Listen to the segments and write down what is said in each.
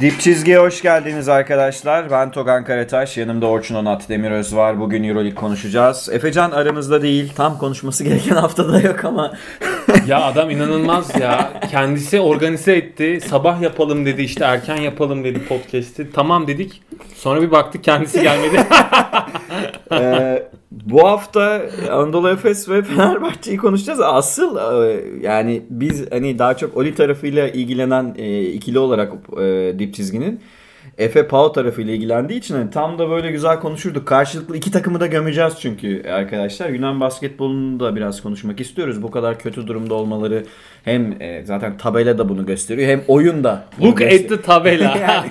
Dip çizgiye hoş geldiniz arkadaşlar. Ben Togan Karataş, yanımda Orçun Onat Demiröz var. Bugün Euroleague konuşacağız. Efecan aramızda değil, tam konuşması gereken haftada yok ama Ya adam inanılmaz ya. Kendisi organize etti. Sabah yapalım dedi işte erken yapalım dedi podcast'i. Tamam dedik. Sonra bir baktık kendisi gelmedi. Ee, bu hafta Anadolu Efes ve Fenerbahçe'yi konuşacağız. Asıl e, yani biz hani daha çok Oli tarafıyla ilgilenen e, ikili olarak e, dip çizginin Efe Pau tarafıyla ilgilendiği için hani tam da böyle güzel konuşurduk. Karşılıklı iki takımı da gömeceğiz çünkü arkadaşlar. Yunan basketbolunu da biraz konuşmak istiyoruz. Bu kadar kötü durumda olmaları hem e, zaten tabela da bunu gösteriyor hem oyun da Look at the tabela. yani,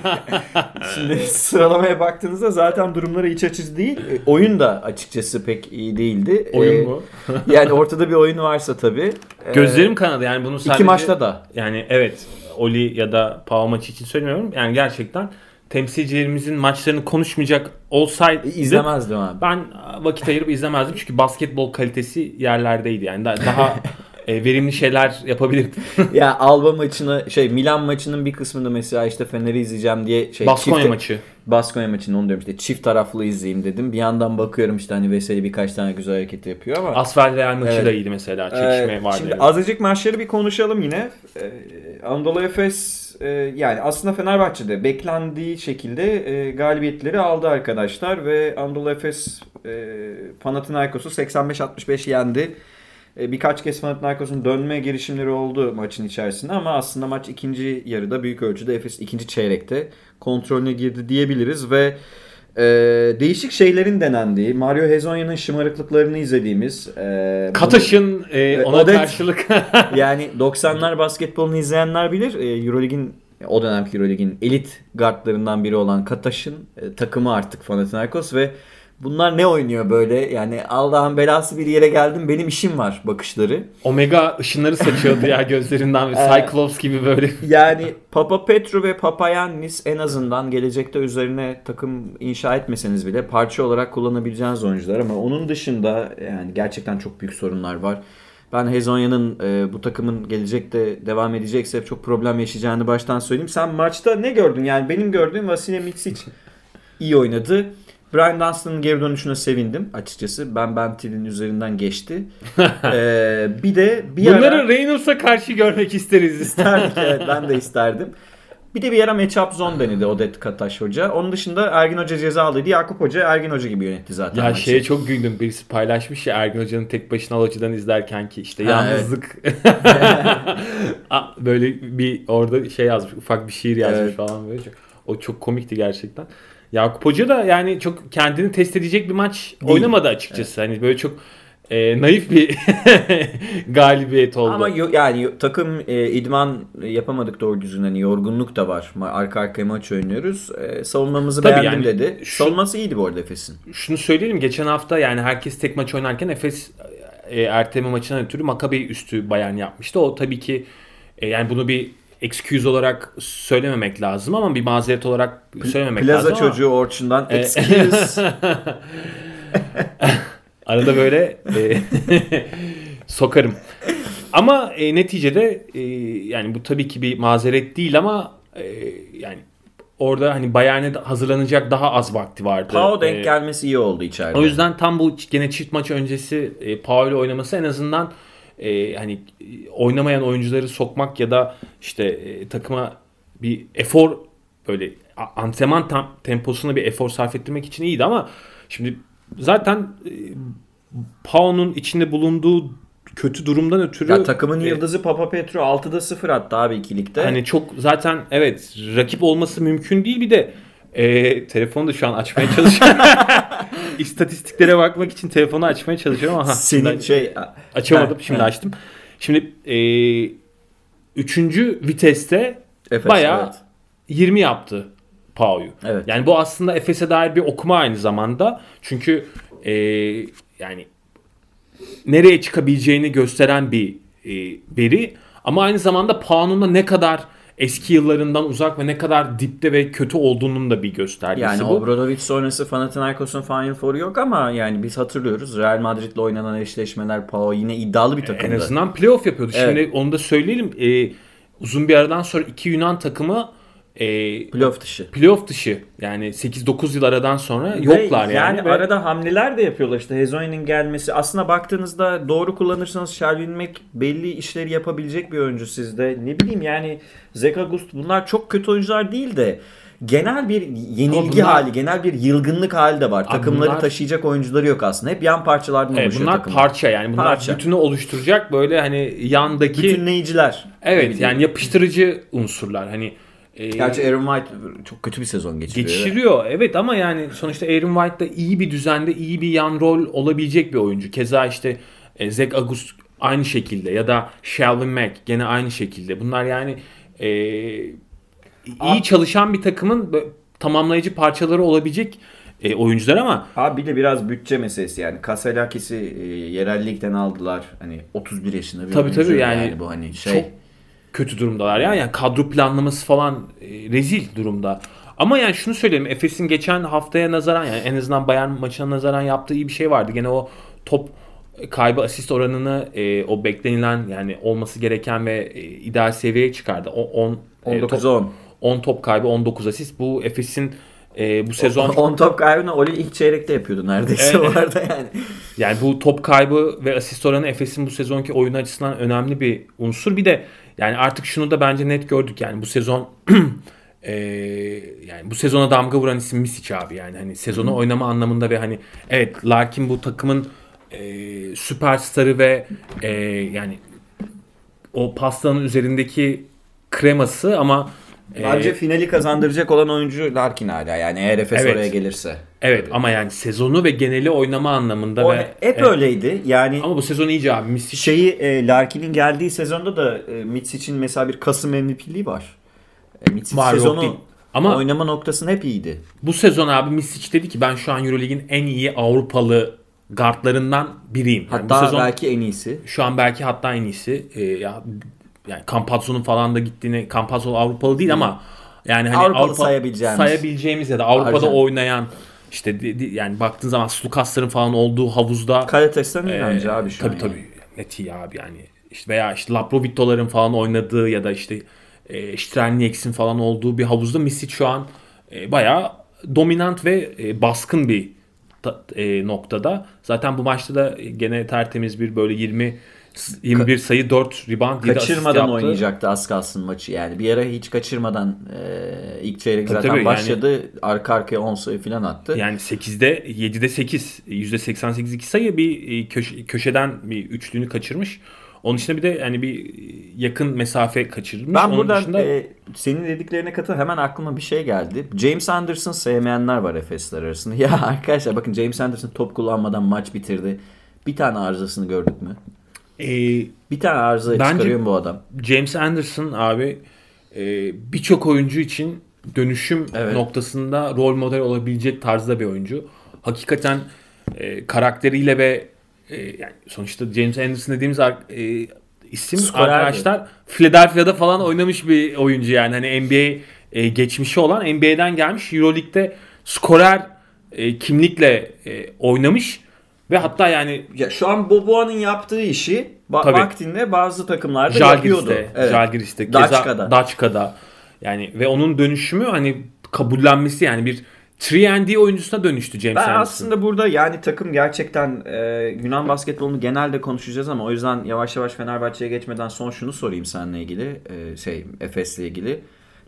şimdi sıralamaya baktığınızda zaten durumları iç açıcı değil. E, Oyun da açıkçası pek iyi değildi. E, Oyun mu? yani ortada bir oyun varsa tabii. e, Gözlerim kanadı yani bunu sadece... iki maçta da. Yani evet Oli ya da Pau maçı için söylemiyorum. Yani gerçekten temsilcilerimizin maçlarını konuşmayacak olsaydı izlemezdim abi. ben vakit ayırıp izlemezdim çünkü basketbol kalitesi yerlerdeydi yani Da- daha e, verimli şeyler yapabilirdim. ya Alba maçını şey Milan maçının bir kısmında mesela işte Fener'i izleyeceğim diye şey Baskonya çift- maçı. Baskonya maçını onu diyorum işte çift taraflı izleyeyim dedim. Bir yandan bakıyorum işte hani Veseli birkaç tane güzel hareket yapıyor ama. Asfer Real maçı Evet. da iyiydi mesela. Çekişme Ee, vardı. Şimdi azıcık maçları bir konuşalım yine. Ee, Anadolu Efes e, yani aslında Fenerbahçe'de beklendiği şekilde e, galibiyetleri aldı arkadaşlar ve Anadolu Efes e, Panathinaikos'u 85-65 yendi. E, birkaç kez Panathinaikos'un dönme girişimleri oldu maçın içerisinde ama aslında maç ikinci yarıda büyük ölçüde Efes ikinci çeyrekte kontrolüne girdi diyebiliriz ve e, değişik şeylerin denendiği, Mario Hezonya'nın şımarıklıklarını izlediğimiz e, Kataş'ın e, ona Odet- karşılık yani 90'lar basketbolunu izleyenler bilir. E, Eurolig'in o dönemki Eurolig'in elit guardlarından biri olan Kataş'ın e, takımı artık Panathinaikos ve bunlar ne oynuyor böyle? Yani Allah'ın belası bir yere geldim benim işim var bakışları. Omega ışınları saçıyordu ya gözlerinden ve. Cyclops gibi böyle. Yani Papa Petru ve Papayannis en azından gelecekte üzerine takım inşa etmeseniz bile parça olarak kullanabileceğiniz oyuncular ama onun dışında yani gerçekten çok büyük sorunlar var. Ben Hezonya'nın e, bu takımın gelecekte devam edecekse çok problem yaşayacağını baştan söyleyeyim. Sen maçta ne gördün? Yani benim gördüğüm Vasile Mitsic iyi oynadı. Brian Dunstan'ın geri dönüşüne sevindim açıkçası. Ben Bentil'in üzerinden geçti. Ee, bir de bir ara... Bunları Reynolds'a karşı görmek isteriz. İsterdik evet ben de isterdim. Bir de bir ara matchup zone denedi Odet Kataş Hoca. Onun dışında Ergin Hoca ceza aldıydı. Yakup Hoca Ergin Hoca gibi yönetti zaten Ya maçı. şeye çok güldüm. Birisi paylaşmış ya Ergin Hoca'nın tek başına hocadan izlerken ki işte Ha, yalnızlık. Böyle bir orada şey yazmış. Ufak bir şiir yazmış Evet. falan böyle. O çok komikti gerçekten. Yakup Hoca da yani çok kendini test edecek bir maç Değil. oynamadı açıkçası. Hani böyle çok e, naif bir galibiyet oldu. Ama yo- yani takım e, idman yapamadık doğru düzgün. Hani yorgunluk da var. Arka arkaya maç oynuyoruz. E, savunmamızı Tabii beğendim yani dedi. şu- Savunması iyiydi bu arada Efes'in. şunu söyleyelim geçen hafta yani herkes tek maç oynarken Efes e, erteleme maçından ötürü Maccabi üstü bayan yapmıştı. O tabii ki e, yani bunu bir excuse olarak söylememek lazım ama bir mazeret olarak söylememek Plaza lazım ama çocuğu Orçun'dan E, excuse. arada böyle e, sokarım. Ama e, neticede e, yani bu tabii ki bir mazeret değil ama e, yani orada hani Bayern'e hazırlanacak daha az vakti vardı. Pau denk E, gelmesi iyi oldu içeride. O yüzden tam bu gene çift maç öncesi e, Paul oynaması en azından e, hani e, oynamayan oyuncuları sokmak ya da işte e, takıma bir efor böyle antrenman tam, temposuna bir efor sarf ettirmek için iyiydi ama şimdi zaten e, Pau'nun içinde bulunduğu kötü durumdan ötürü ya takımın e, yıldızı Papa Petru 6'da 0 attı abi ikilikte. Hani çok zaten evet rakip olması mümkün değil bir de e, telefonu da şu an açmaya çalışıyorum. İstatistiklere bakmak için telefonu açmaya çalışıyorum ama senin şey açamadım Ha, şimdi ha. açtım. Şimdi e, üçüncü viteste Efes, bayağı evet. 20 yaptı Pau'yu. Evet. Yani bu aslında Efes'e dair bir okuma aynı zamanda. Çünkü e, yani nereye çıkabileceğini gösteren bir e, veri. Ama aynı zamanda Pau'nun da ne kadar eski yıllarından uzak ve ne kadar dipte ve kötü olduğunun da bir göstergesi Yani bu. Obradovic sonrası Panathinaikos'un Final Four'u yok ama yani biz hatırlıyoruz. Real Madrid'le oynanan eşleşmeler Pau yine iddialı bir takımdı. En azından playoff yapıyordu. Evet. Şimdi onu da söyleyelim. E, uzun bir aradan sonra iki Yunan takımı e, Playoff dışı. playoff dışı yani 8-9 yıl aradan sonra Ve yoklar yani. Ve- arada hamleler de yapıyorlar işte Hezoin'in gelmesi. Aslında baktığınızda doğru kullanırsanız Shelvin Mack belli işleri yapabilecek bir oyuncu sizde. Ne bileyim yani Zach August bunlar çok kötü oyuncular değil de genel bir yenilgi bunlar- hali, genel bir yılgınlık hali de var. Abi Takımları bunlar- taşıyacak oyuncuları yok aslında. Hep yan parçalardan Evet, oluşuyor bunlar takımlar. parça yani bunlar Parça. bütünü oluşturacak böyle hani yandaki Bütünleyiciler. Evet yani yapıştırıcı unsurlar hani e, Gerçi Aaron White çok kötü bir sezon geçiriyor. geçiriyor evet ama yani sonuçta Aaron White da iyi bir düzende iyi bir yan rol olabilecek bir oyuncu. Keza işte e, Zach August aynı şekilde ya da Shelvin Mack gene aynı şekilde. Bunlar yani e, iyi çalışan bir takımın tamamlayıcı parçaları olabilecek e, oyuncular ama Abi bir de biraz bütçe meselesi yani. Kaselakis'i e, yerel ligden aldılar. Hani 31 yaşında bir Tabii, oyuncu tabii yani bu hani şey. çok kötü durumdalar ya. Yani kadro planlaması falan e, rezil durumda. Ama yani şunu söyleyeyim. Efes'in geçen haftaya nazaran yani en azından Bayern maçına nazaran yaptığı iyi bir şey vardı. Gene o top kaybı asist oranını e, o beklenilen yani olması gereken ve e, ideal seviyeye çıkardı. O 10 19-10. 10 top kaybı 19 asist. Bu Efes'in e, bu sezon 10 top kaybını Oli ilk çeyrekte yapıyordu neredeyse Evet. o arada yani. Yani bu top kaybı ve asist oranı Efes'in bu sezonki oyun açısından önemli bir unsur. Bir de yani artık şunu da bence net gördük yani bu sezon eee, yani bu sezona damga vuran isim Misic abi yani. Hani sezonu oynama anlamında ve hani evet Larkin bu takımın eee süperstarı ve eee, yani o pastanın üzerindeki kreması ama eee, Bence finali kazandıracak olan oyuncu Larkin hala yani eğer Efes Evet. oraya gelirse. evet ama yani sezonu ve geneli oynama anlamında O ve hep evet. öyleydi. Yani ama bu sezon iyice abi Misic şeyi e, Larkin'in geldiği sezonda da e, Mitsic'in mesela bir Kasım MVP'liği var. E, Mitsic Var, sezonu. Ama- oynama noktasında hep iyiydi. Bu sezon abi Misic dedi ki ben şu an Euroleague'in en iyi Avrupalı guardlarından biriyim. Yani Hatta bu sezon belki en iyisi. şu an belki hatta en iyisi. Ee, ya yani Campazzo'nun falan da gittiğini Campazzo Avrupalı değil ama yani hani Avrupalı Avrupa sayabileceğimiz. sayabileceğimiz ya da Avrupa'da Arjan. oynayan işte yani baktığın zaman Slukasların falan olduğu havuzda Kalitesinden iyi ee, bence abi şu tabii an. tabii net iyi abi yani işte veya işte Laprovito'ların falan oynadığı ya da işte e, Strelniaks'in falan olduğu bir havuzda Misic şu an e, bayağı dominant ve e, baskın bir ta- e, noktada. Zaten bu maçta da gene tertemiz bir böyle 20 21 sayı 4 rebound 7 asist Kaçırmadan yaptı. oynayacaktı az kalsın maçı yani. Bir ara hiç kaçırmadan e, ilk çeyrek Tabii zaten tabii, başladı. Arka arkaya 10 sayı falan attı. Yani 8'de 7'de 8 %88 iki sayı bir e, köşe, köşeden bir üçlüğünü kaçırmış. Onun dışında bir de yani bir yakın mesafe kaçırmış. Ben Onun buradan dışında e, senin dediklerine katıl hemen aklıma bir şey geldi. James Anderson sevmeyenler var Efesler arasında. Ya arkadaşlar bakın James Anderson top kullanmadan maç bitirdi. Bir tane arızasını gördük mü? E, Bir tane arıza çıkarıyor bu adam? James Anderson abi e, birçok oyuncu için dönüşüm Evet. noktasında rol model olabilecek tarzda bir oyuncu. Hakikaten e, karakteriyle ve e, yani sonuçta James Anderson dediğimiz e, isim Skorerdi. arkadaşlar Philadelphia'da falan oynamış bir oyuncu yani hani NBA e, geçmişi olan NBA'den gelmiş EuroLeague'de skorer e, kimlikle e, oynamış ve hatta yani Ya şu an Boboa'nın yaptığı işi ba- Tabii. vaktinde bazı takımlarda yapıyordu. Jalgiris'te, Evet. Jalgiris'te, Daçka'da. Daçka'da. Yani ve onun dönüşümü hani kabullenmesi yani bir 3 oyuncusuna dönüştü James Ben Anderson. aslında burada yani takım gerçekten e, Yunan basketbolunu genelde konuşacağız ama o yüzden yavaş yavaş Fenerbahçe'ye geçmeden son şunu sorayım seninle ilgili. E, şey Efes'le ilgili.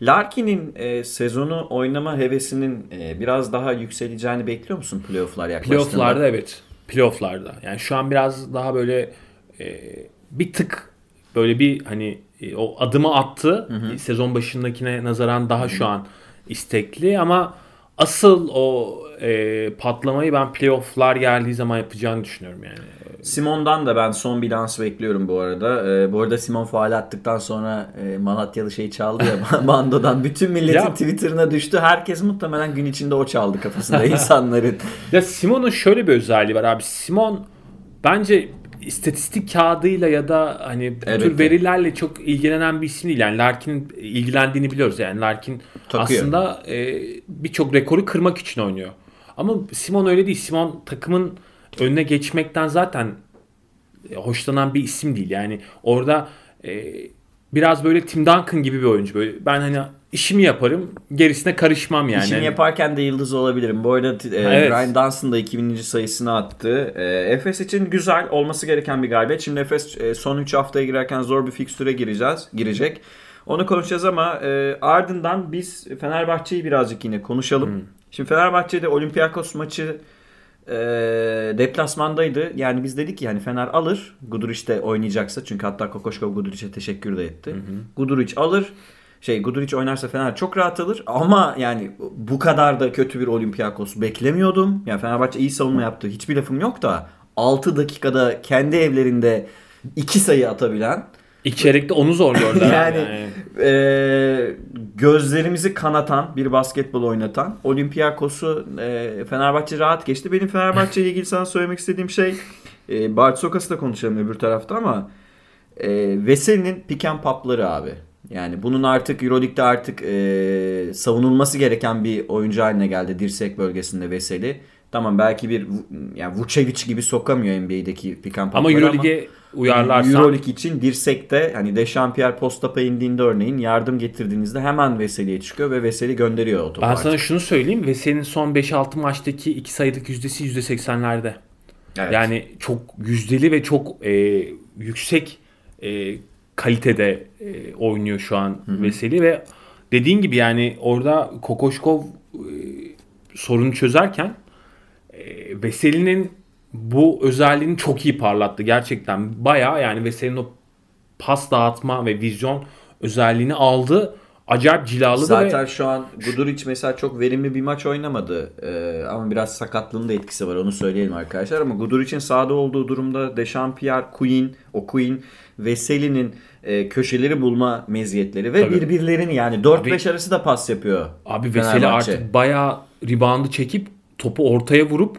Larkin'in e, sezonu oynama hevesinin e, biraz daha yükseleceğini bekliyor musun playoff'lar yaklaştığında? Playoff'larda evet. Playoff'larda. Yani şu an biraz daha böyle e, bir tık böyle bir hani e, o adımı attı. Sezon başındakine nazaran daha şu an istekli ama asıl o e, patlamayı ben playoff'lar geldiği zaman yapacağını düşünüyorum yani. Simon'dan da ben son bir dans bekliyorum bu arada. E, bu arada Simon faal attıktan sonra e, Malatyalı şey çaldı ya bandodan. Bütün milletin Ya- Twitter'ına düştü. Herkes muhtemelen gün içinde o çaldı kafasında insanların. Ya Simon'un şöyle bir özelliği var abi. Simon bence istatistik kağıdıyla ya da hani bu Elbette. tür verilerle çok ilgilenen bir isim değil. Yani Larkin'in ilgilendiğini biliyoruz. Yani Larkin Takıyor. aslında e, birçok rekoru kırmak için oynuyor. Ama Simon öyle değil. Simon takımın önüne geçmekten zaten e, hoşlanan bir isim değil. Yani orada e, biraz böyle Tim Duncan gibi bir oyuncu. Böyle ben hani işimi yaparım. Gerisine karışmam yani. İşini yaparken de yıldız olabilirim. Bu arada e, Evet. Brian Dunstan da 2000. sayısını attı. E, Efes için güzel olması gereken bir galibiyet. Şimdi Efes e, son 3 haftaya girerken zor bir fikstüre gireceğiz, girecek. Onu konuşacağız ama e, ardından biz Fenerbahçe'yi birazcık yine konuşalım. Hmm. Şimdi Fenerbahçe'de Olympiakos maçı e, deplasmandaydı. Yani biz dedik ki yani Fener alır. Guduric de oynayacaksa. Çünkü hatta Kokoşkov Guduric'e teşekkür de etti. Guduric alır. Şey Guduric oynarsa Fener çok rahat alır. Ama yani bu kadar da kötü bir Olympiakos beklemiyordum. Yani Fenerbahçe iyi savunma yaptı. Hiçbir lafım yok da 6 dakikada kendi evlerinde 2 sayı atabilen İlk çeyrekte onu zorluyorlar. Yani- e, gözlerimizi kanatan bir basketbol oynatan Olympiakos'u e, Fenerbahçe rahat geçti. Benim Fenerbahçe ile ilgili sana söylemek istediğim şey e, Bart Sokas'ı da konuşalım öbür tarafta ama e, Veseli'nin pick and pop'ları abi. Yani bunun artık Euroleague'de artık e, savunulması gereken bir oyuncu haline geldi dirsek bölgesinde Veseli. Tamam belki bir yani Vucevic gibi sokamıyor NBA'deki pick and ama Euroleague'e uyarlarsan Euroleague için dirsekte hani Dechampierre post-up'a indiğinde örneğin yardım getirdiğinizde hemen Veseli'ye çıkıyor ve Veseli gönderiyor o topu. ben artık. sana şunu söyleyeyim ve senin son 5-6 maçtaki 2 sayılık yüzdesi %80'lerde. Evet. Yani çok yüzdeli ve çok e, yüksek e, kalitede e, oynuyor şu an Veseli ve dediğin gibi yani orada Kokoşkov e, sorunu çözerken e, Veseli'nin bu özelliğini çok iyi parlattı gerçekten. Bayağı yani Veseli'nin o pas dağıtma ve vizyon özelliğini aldı. Acayip cilalı Zaten ve şu an Guduric mesela çok verimli bir maç oynamadı. Ee, ama biraz sakatlığının da etkisi var onu söyleyelim arkadaşlar. Ama Guduric'in sahada olduğu durumda Dechampierre, Queen, o Queen, Veseli'nin e, köşeleri bulma meziyetleri ve Tabii. birbirlerini yani 4-5 arası da pas yapıyor. Abi Veseli Fenerbahçe. artık bayağı reboundı çekip topu ortaya vurup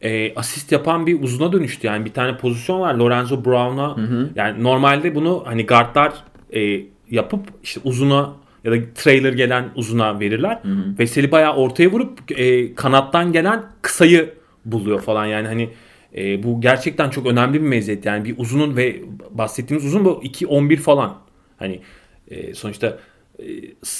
e, asist yapan bir uzuna dönüştü. Yani bir tane pozisyon var Lorenzo Brown'a. Yani normalde bunu hani guardlar e, yapıp işte uzuna ya da trailer gelen uzuna verirler. Veseli bayağı ortaya vurup e, kanattan gelen kısayı buluyor falan. Yani hani e, bu gerçekten çok önemli bir meziyet. Yani bir uzunun ve bahsettiğimiz uzun bu 2-11 falan. Hani e, sonuçta e,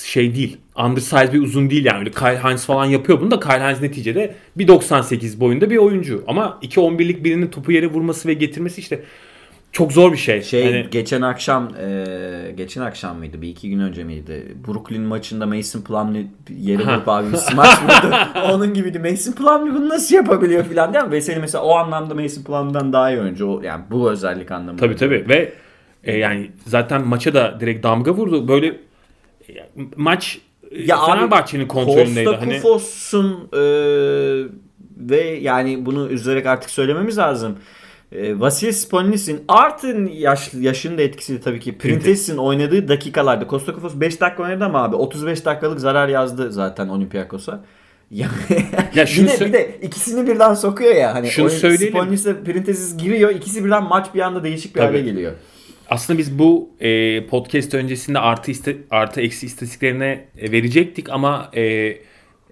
şey değil. Undersize bir uzun değil yani. Öyle Kyle Hines falan yapıyor bunu da Kyle Hines neticede 1.98 boyunda bir oyuncu. Ama 2.11'lik birinin topu yere vurması ve getirmesi işte çok zor bir şey. Şey Yani geçen akşam e, geçen akşam mıydı? Bir iki gün önce miydi? Brooklyn maçında Mason Plumlee yere vurup abi bir smaç vurdu. Onun gibiydi. Mason Plumlee bunu nasıl yapabiliyor filan değil mi? Veseli mesela o anlamda Mason Plumlee'den daha iyi oyuncu. O, yani bu özellik anlamında. tabii tabii ve e, yani zaten maça da direkt damga vurdu. Böyle e, maç e, Ya Fenerbahçe'nin kontrolündeydi. Costa Hani Kufos'un e, ve yani bunu üzülerek artık söylememiz lazım. E, Vasilis Spolinis'in artı yaş, yaşının da etkisiyle tabii ki Printes'in oynadığı dakikalarda Costa Kufos 5 dakika oynadı ama abi 35 dakikalık zarar yazdı zaten Olympiakos'a. Ya, Ya şunu bir, de, bir de ikisini birden sokuyor ya. Hani Şunu oyun- söyleyelim. Spolinis'le Printes'is giriyor. ikisi birden maç bir anda değişik bir hale Tabii. geliyor. Aslında biz bu e, podcast öncesinde artı iste, artı eksi istatistiklerine e, verecektik ama e,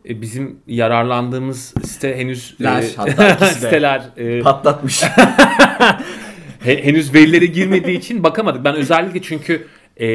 bizim yararlandığımız site henüz e, Ler, hatta ikisi de. siteler e, Patlatmış. he- henüz verilere girmediği için bakamadık. Ben özellikle çünkü e,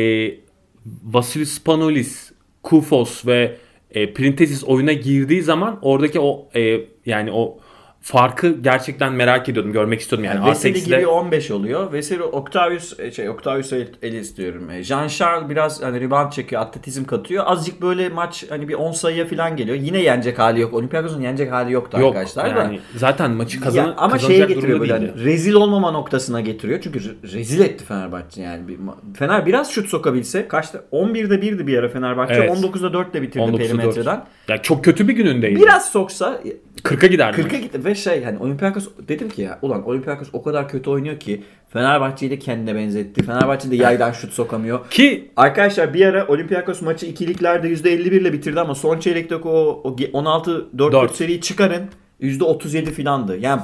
Vasilis Spanoulis, Kufos ve e, Printesis oyuna girdiği zaman oradaki o e, yani o farkı gerçekten merak ediyordum, görmek istiyordum yani. Yani Veseli gibi 15 oluyor. Veseli Octavius e, şey Octavius El- Ellis diyorum. E, Jean Charles biraz hani rebound çekiyor, atletizm katıyor. Azıcık böyle maç hani bir 10 sayıya falan geliyor. Yine yenecek hali yok. Olympiakos'un yenecek hali yoktu Yok arkadaşlar da. yani zaten maçı kazan Ya ama şeye getiriyor böyle hani rezil olmama noktasına getiriyor. Çünkü re- rezil etti Fenerbahçe yani. Bir Fener biraz şut sokabilse kaçta 11'de 1'di bir ara Fenerbahçe. Evet. 19'da 4 de bitirdi 19'da perimetreden. Ya çok kötü bir günündeydi. Biraz soksa 40'a giderdi. 40'a gitti ve şey hani Olympiakos dedim ki ya ulan Olympiakos o kadar kötü oynuyor ki Fenerbahçe'yi de kendine benzetti. Fenerbahçe de yaydan şut sokamıyor. Ki Arkadaşlar bir ara Olympiakos maçı ikiliklerde %51 ile bitirdi ama son çeyrekteki o, o ge- 16-4 Dört. seriyi çıkarın %37 filandı. Yani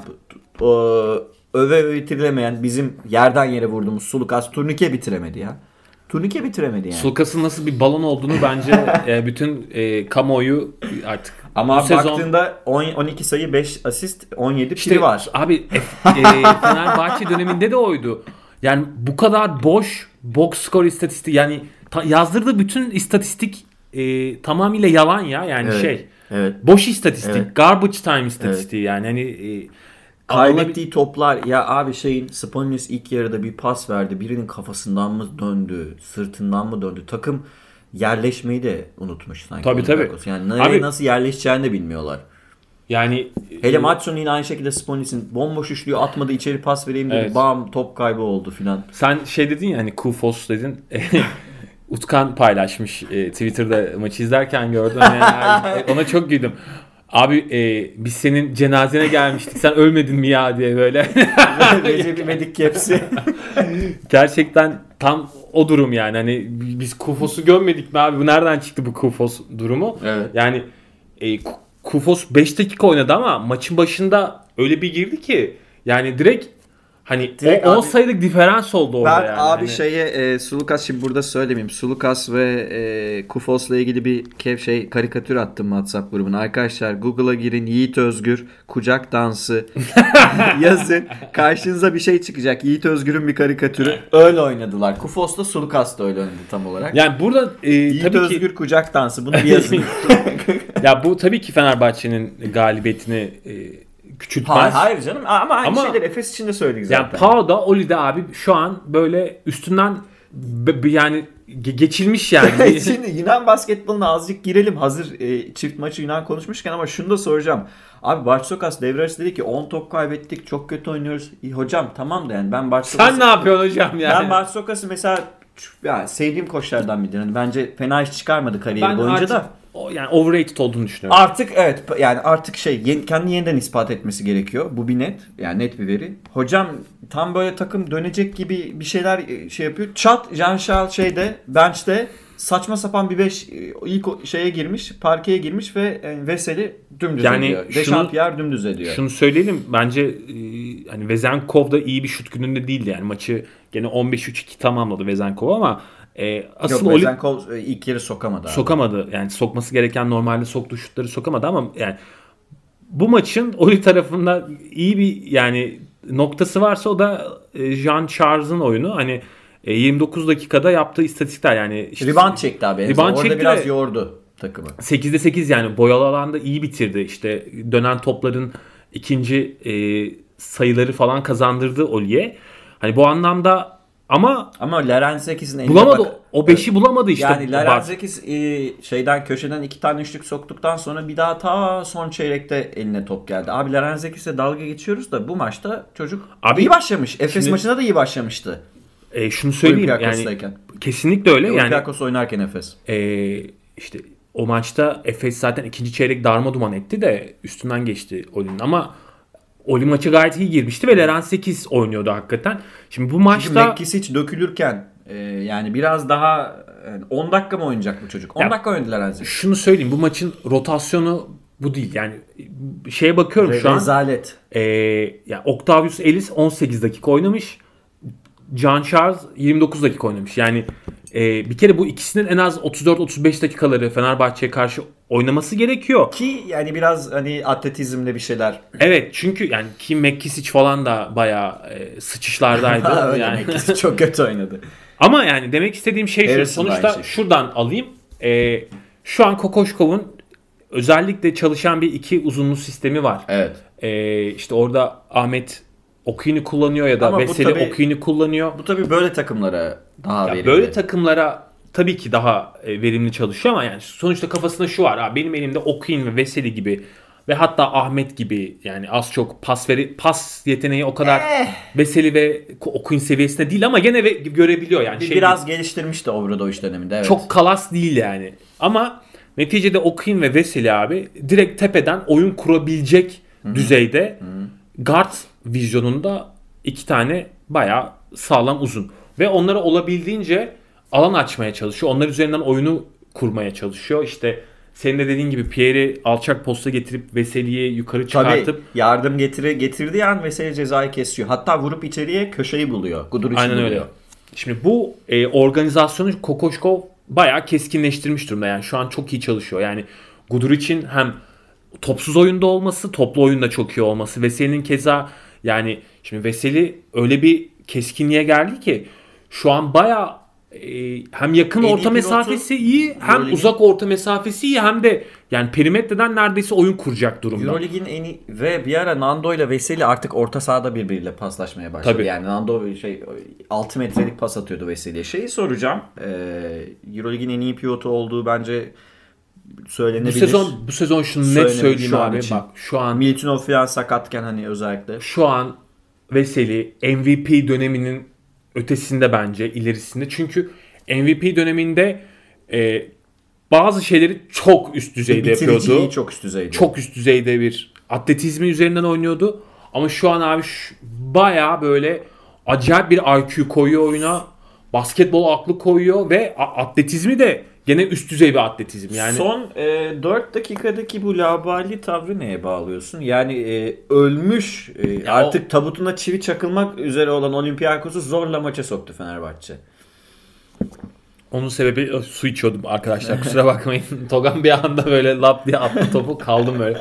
o, öve öve bitirilemeyen bizim yerden yere vurduğumuz Sulukas turnike bitiremedi ya. Turnike bitiremedi yani. Sulkas'ın nasıl bir balon olduğunu bence e, bütün e, kamuoyu artık ama bu sezon baktığında 10, 12 sayı 5 asist 17 işte piri var. Abi e, e, Fenerbahçe döneminde de oydu. Yani bu kadar boş box score istatistiği yani ta- yazdırdığı bütün istatistik e, tamamıyla yalan ya. Yani Evet. şey Evet. boş istatistik. Evet. Garbage time istatistiği yani. Hani e, Kaybettiği toplar ya abi şeyin Spanius ilk yarıda bir pas verdi. Birinin kafasından mı döndü, sırtından mı döndü? Takım yerleşmeyi de unutmuş sanki. Tabii, tabii. Yani nereye Abi- nasıl yerleşeceğini de bilmiyorlar. yani Hele e, Matson yine aynı şekilde Spanius'in bomboş üçlüğü atmadı içeri pas vereyim dedi. Evet. Bam top kaybı oldu filan. Sen şey dedin ya hani Kufos dedin. Utkan paylaşmış e, Twitter'da maçı izlerken gördüm. Yani, ona çok güldüm. Abi e, biz senin cenazene gelmiştik. Sen ölmedin mi ya diye böyle. Recep İvedik kepsi. Gerçekten tam o durum yani. Hani biz Kufos'u gömmedik mi abi? Bu nereden çıktı bu Kufos durumu? Evet. Yani e, Ku- Kufos 5 dakika oynadı ama maçın başında öyle bir girdi ki yani direkt hani Direkt o 10 abi- sayılık diferans oldu orada Ben yani. abi Hani- şeye e, Sulukas şimdi burada söylemeyeyim. Sulukas ve e, Kufos'la ilgili bir kev şey karikatür attım WhatsApp grubuna. Arkadaşlar Google'a girin Yiğit Özgür kucak dansı yazın. Karşınıza bir şey çıkacak. Yiğit Özgür'ün bir karikatürü. Öyle oynadılar. Kufos'la Sulukas da öyle oynadı tam olarak. Yani burada e, Yiğit tabii Özgür ki kucak dansı. Bunu bir yazın. ya bu tabii ki Fenerbahçe'nin galibiyetini e, küçültmez. hayır, hayır canım ama aynı Ama- şeyleri Efes için de söyledik Yani zaten. Pau'da Oli'de abi şu an böyle üstünden yani ge- geçilmiş yani. Şimdi Yunan basketboluna azıcık girelim. Hazır e, çift maçı Yunan konuşmuşken ama şunu da soracağım. Abi Barçokas devre arası dedi ki 10 top kaybettik çok kötü oynuyoruz. İyi, hocam tamam da yani ben Barçokas'ı... Sen ne yapıyorsun hocam yani? Ben Barçokas'ı mesela ya, sevdiğim koçlardan biridir. Hani bence fena iş çıkarmadı kariyeri Ben boyunca artık da. O, yani overrated olduğunu düşünüyorum. Artık evet yani artık şey yeni, kendini yeniden ispat etmesi gerekiyor. Bu bir net. Yani net bir veri. Hocam tam böyle takım dönecek gibi bir şeyler e, şey yapıyor. Çat Jean Charles şeyde bench'te saçma sapan bir 5 ilk o- şeye girmiş, parkeye girmiş ve e, Veseli dümdüz Yani ediyor. şunu- Dechampierre dümdüz ediyor. Şunu söyleyelim bence e, hani Vezenkov da iyi bir şut gününde değildi yani maçı gene 15-3-2 tamamladı Vezenkov ama e, asıl Yok Oli Vezenkov e, ilk yarı sokamadı abi. sokamadı. Yani sokması gereken normalde soktuğu şutları sokamadı ama yani bu maçın Oli tarafında iyi bir yani noktası varsa o da e, Jean Charles'ın oyunu. Hani e, 29 dakikada yaptığı istatistikler yani işte Rebound çekti abi. Rebound Orada çekti biraz yordu takımı. 8'de 8 yani boyalı alanda iyi bitirdi. İşte dönen topların ikinci e, sayıları falan kazandırdı Oli'ye. Hani bu anlamda ama Ama Larenzekis'in eline bulamadı. bak- O 5'i bulamadı işte. Yani Bak- Larenzekis e, şeyden köşeden iki tane üçlük soktuktan sonra bir daha ta son çeyrekte eline top geldi. Abi Larenzekis'le dalga geçiyoruz da bu maçta çocuk Abi, iyi başlamış. Efes şimdi- maçında da iyi başlamıştı. E, şunu söyleyeyim yani kesinlikle öyle. Yani Olympiakos oynarken Efes. e, işte o maçta Efes zaten ikinci çeyrek darma duman etti de üstünden geçti Oli'nin ama Oli maçı gayet iyi girmişti ve Leren 8 oynuyordu hakikaten. Şimdi bu maçta Mekkisic dökülürken e, yani biraz daha yani 10 dakika mı oynayacak bu çocuk? 10 Ya- dakika oynadı Larenzekis. şunu söyleyeyim bu maçın rotasyonu bu değil. Yani şeye bakıyorum şu an. Rezalet. E, yani Octavius Ellis 18 dakika oynamış. John Charles 29 dakika oynamış. Yani e, bir kere bu ikisinin en az 34-35 dakikaları Fenerbahçe'ye karşı oynaması gerekiyor. Ki yani biraz hani atletizmle bir şeyler. Evet çünkü yani Kim McKissick falan da bayağı e, sıçışlardaydı. Öyle yani. Mekkisic çok kötü oynadı. Ama yani demek istediğim şey şu. Harrison Sonuçta şey. şuradan alayım. E, şu an Kokoşkov'un özellikle çalışan bir iki uzunlu sistemi var. Evet. E, işte orada Ahmet Okuyun'u kullanıyor ya da Ama bu Veseli tabii- Okuyun'u kullanıyor. Bu tabii böyle takımlara daha Ya verimli. böyle takımlara tabii ki daha e, verimli çalışıyor ama yani sonuçta kafasında şu var. Abi benim elimde Okuyun ve Veseli gibi ve hatta Ahmet gibi yani az çok pas veri pas yeteneği o kadar Eh. Veseli ve Okuyun seviyesinde değil ama gene ve görebiliyor yani. Bir- Şey biraz geliştirmişti Obradoviç döneminde. Evet. çok kalas değil yani. Ama neticede Okuyun ve Veseli abi direkt tepeden oyun kurabilecek düzeyde guard vizyonunda iki tane bayağı sağlam uzun. Ve onlara olabildiğince alan açmaya çalışıyor. Onlar üzerinden oyunu kurmaya çalışıyor. İşte senin de dediğin gibi Pierre'i alçak posta getirip Veseli'yi yukarı Tabii çıkartıp yardım getiri, getirdiği an Veseli cezayı kesiyor. Hatta vurup içeriye köşeyi buluyor. Gudur için Aynen buluyor. öyle. Şimdi bu e, organizasyonu Kokoşkov bayağı keskinleştirmiş durumda. Yani şu an çok iyi çalışıyor. Yani Guduric'in hem topsuz oyunda olması, toplu oyunda çok iyi olması. Veseli'nin keza yani şimdi Veseli öyle bir keskinliğe geldi ki şu an bayağı e, hem yakın orta mesafesi iyi hem Euroleague'in- uzak orta mesafesi iyi hem de yani perimetreden neredeyse oyun kuracak durumda. Eurolig'in en iyi ve bir ara Nando ile Veseli artık orta sahada birbiriyle paslaşmaya başladı. Tabii. Yani Nando şey 6 metrelik pas atıyordu Veseli'ye. Şeyi soracağım. Ee, Eurolig'in en iyi pivotu olduğu bence Bu söylenebilir. sezon bu sezon şunu net söyleyeyim abi. için. Bak şu an Miltinov falan sakatken hani özellikle. şu an Veseli MVP döneminin ötesinde bence ilerisinde. Çünkü MVP döneminde e, bazı şeyleri çok üst düzeyde yapıyordu. Bitiriciliği çok üst düzeyde. Çok üst düzeyde bir atletizmi üzerinden oynuyordu. Ama şu an abi şu- bayağı böyle acayip bir IQ koyuyor oyuna. Basketbol aklı koyuyor ve atletizmi de gene üst düzey bir atletizm. Yani Son e, 4 dakikadaki bu labali tavrı neye bağlıyorsun? Yani e, ölmüş e, Ya artık tabutuna çivi çakılmak üzere olan Olympiakos'u zorla maça soktu Fenerbahçe. Onun sebebi Ö, su içiyordum arkadaşlar kusura bakmayın. Togan bir anda böyle lap diye attı topu kaldım böyle.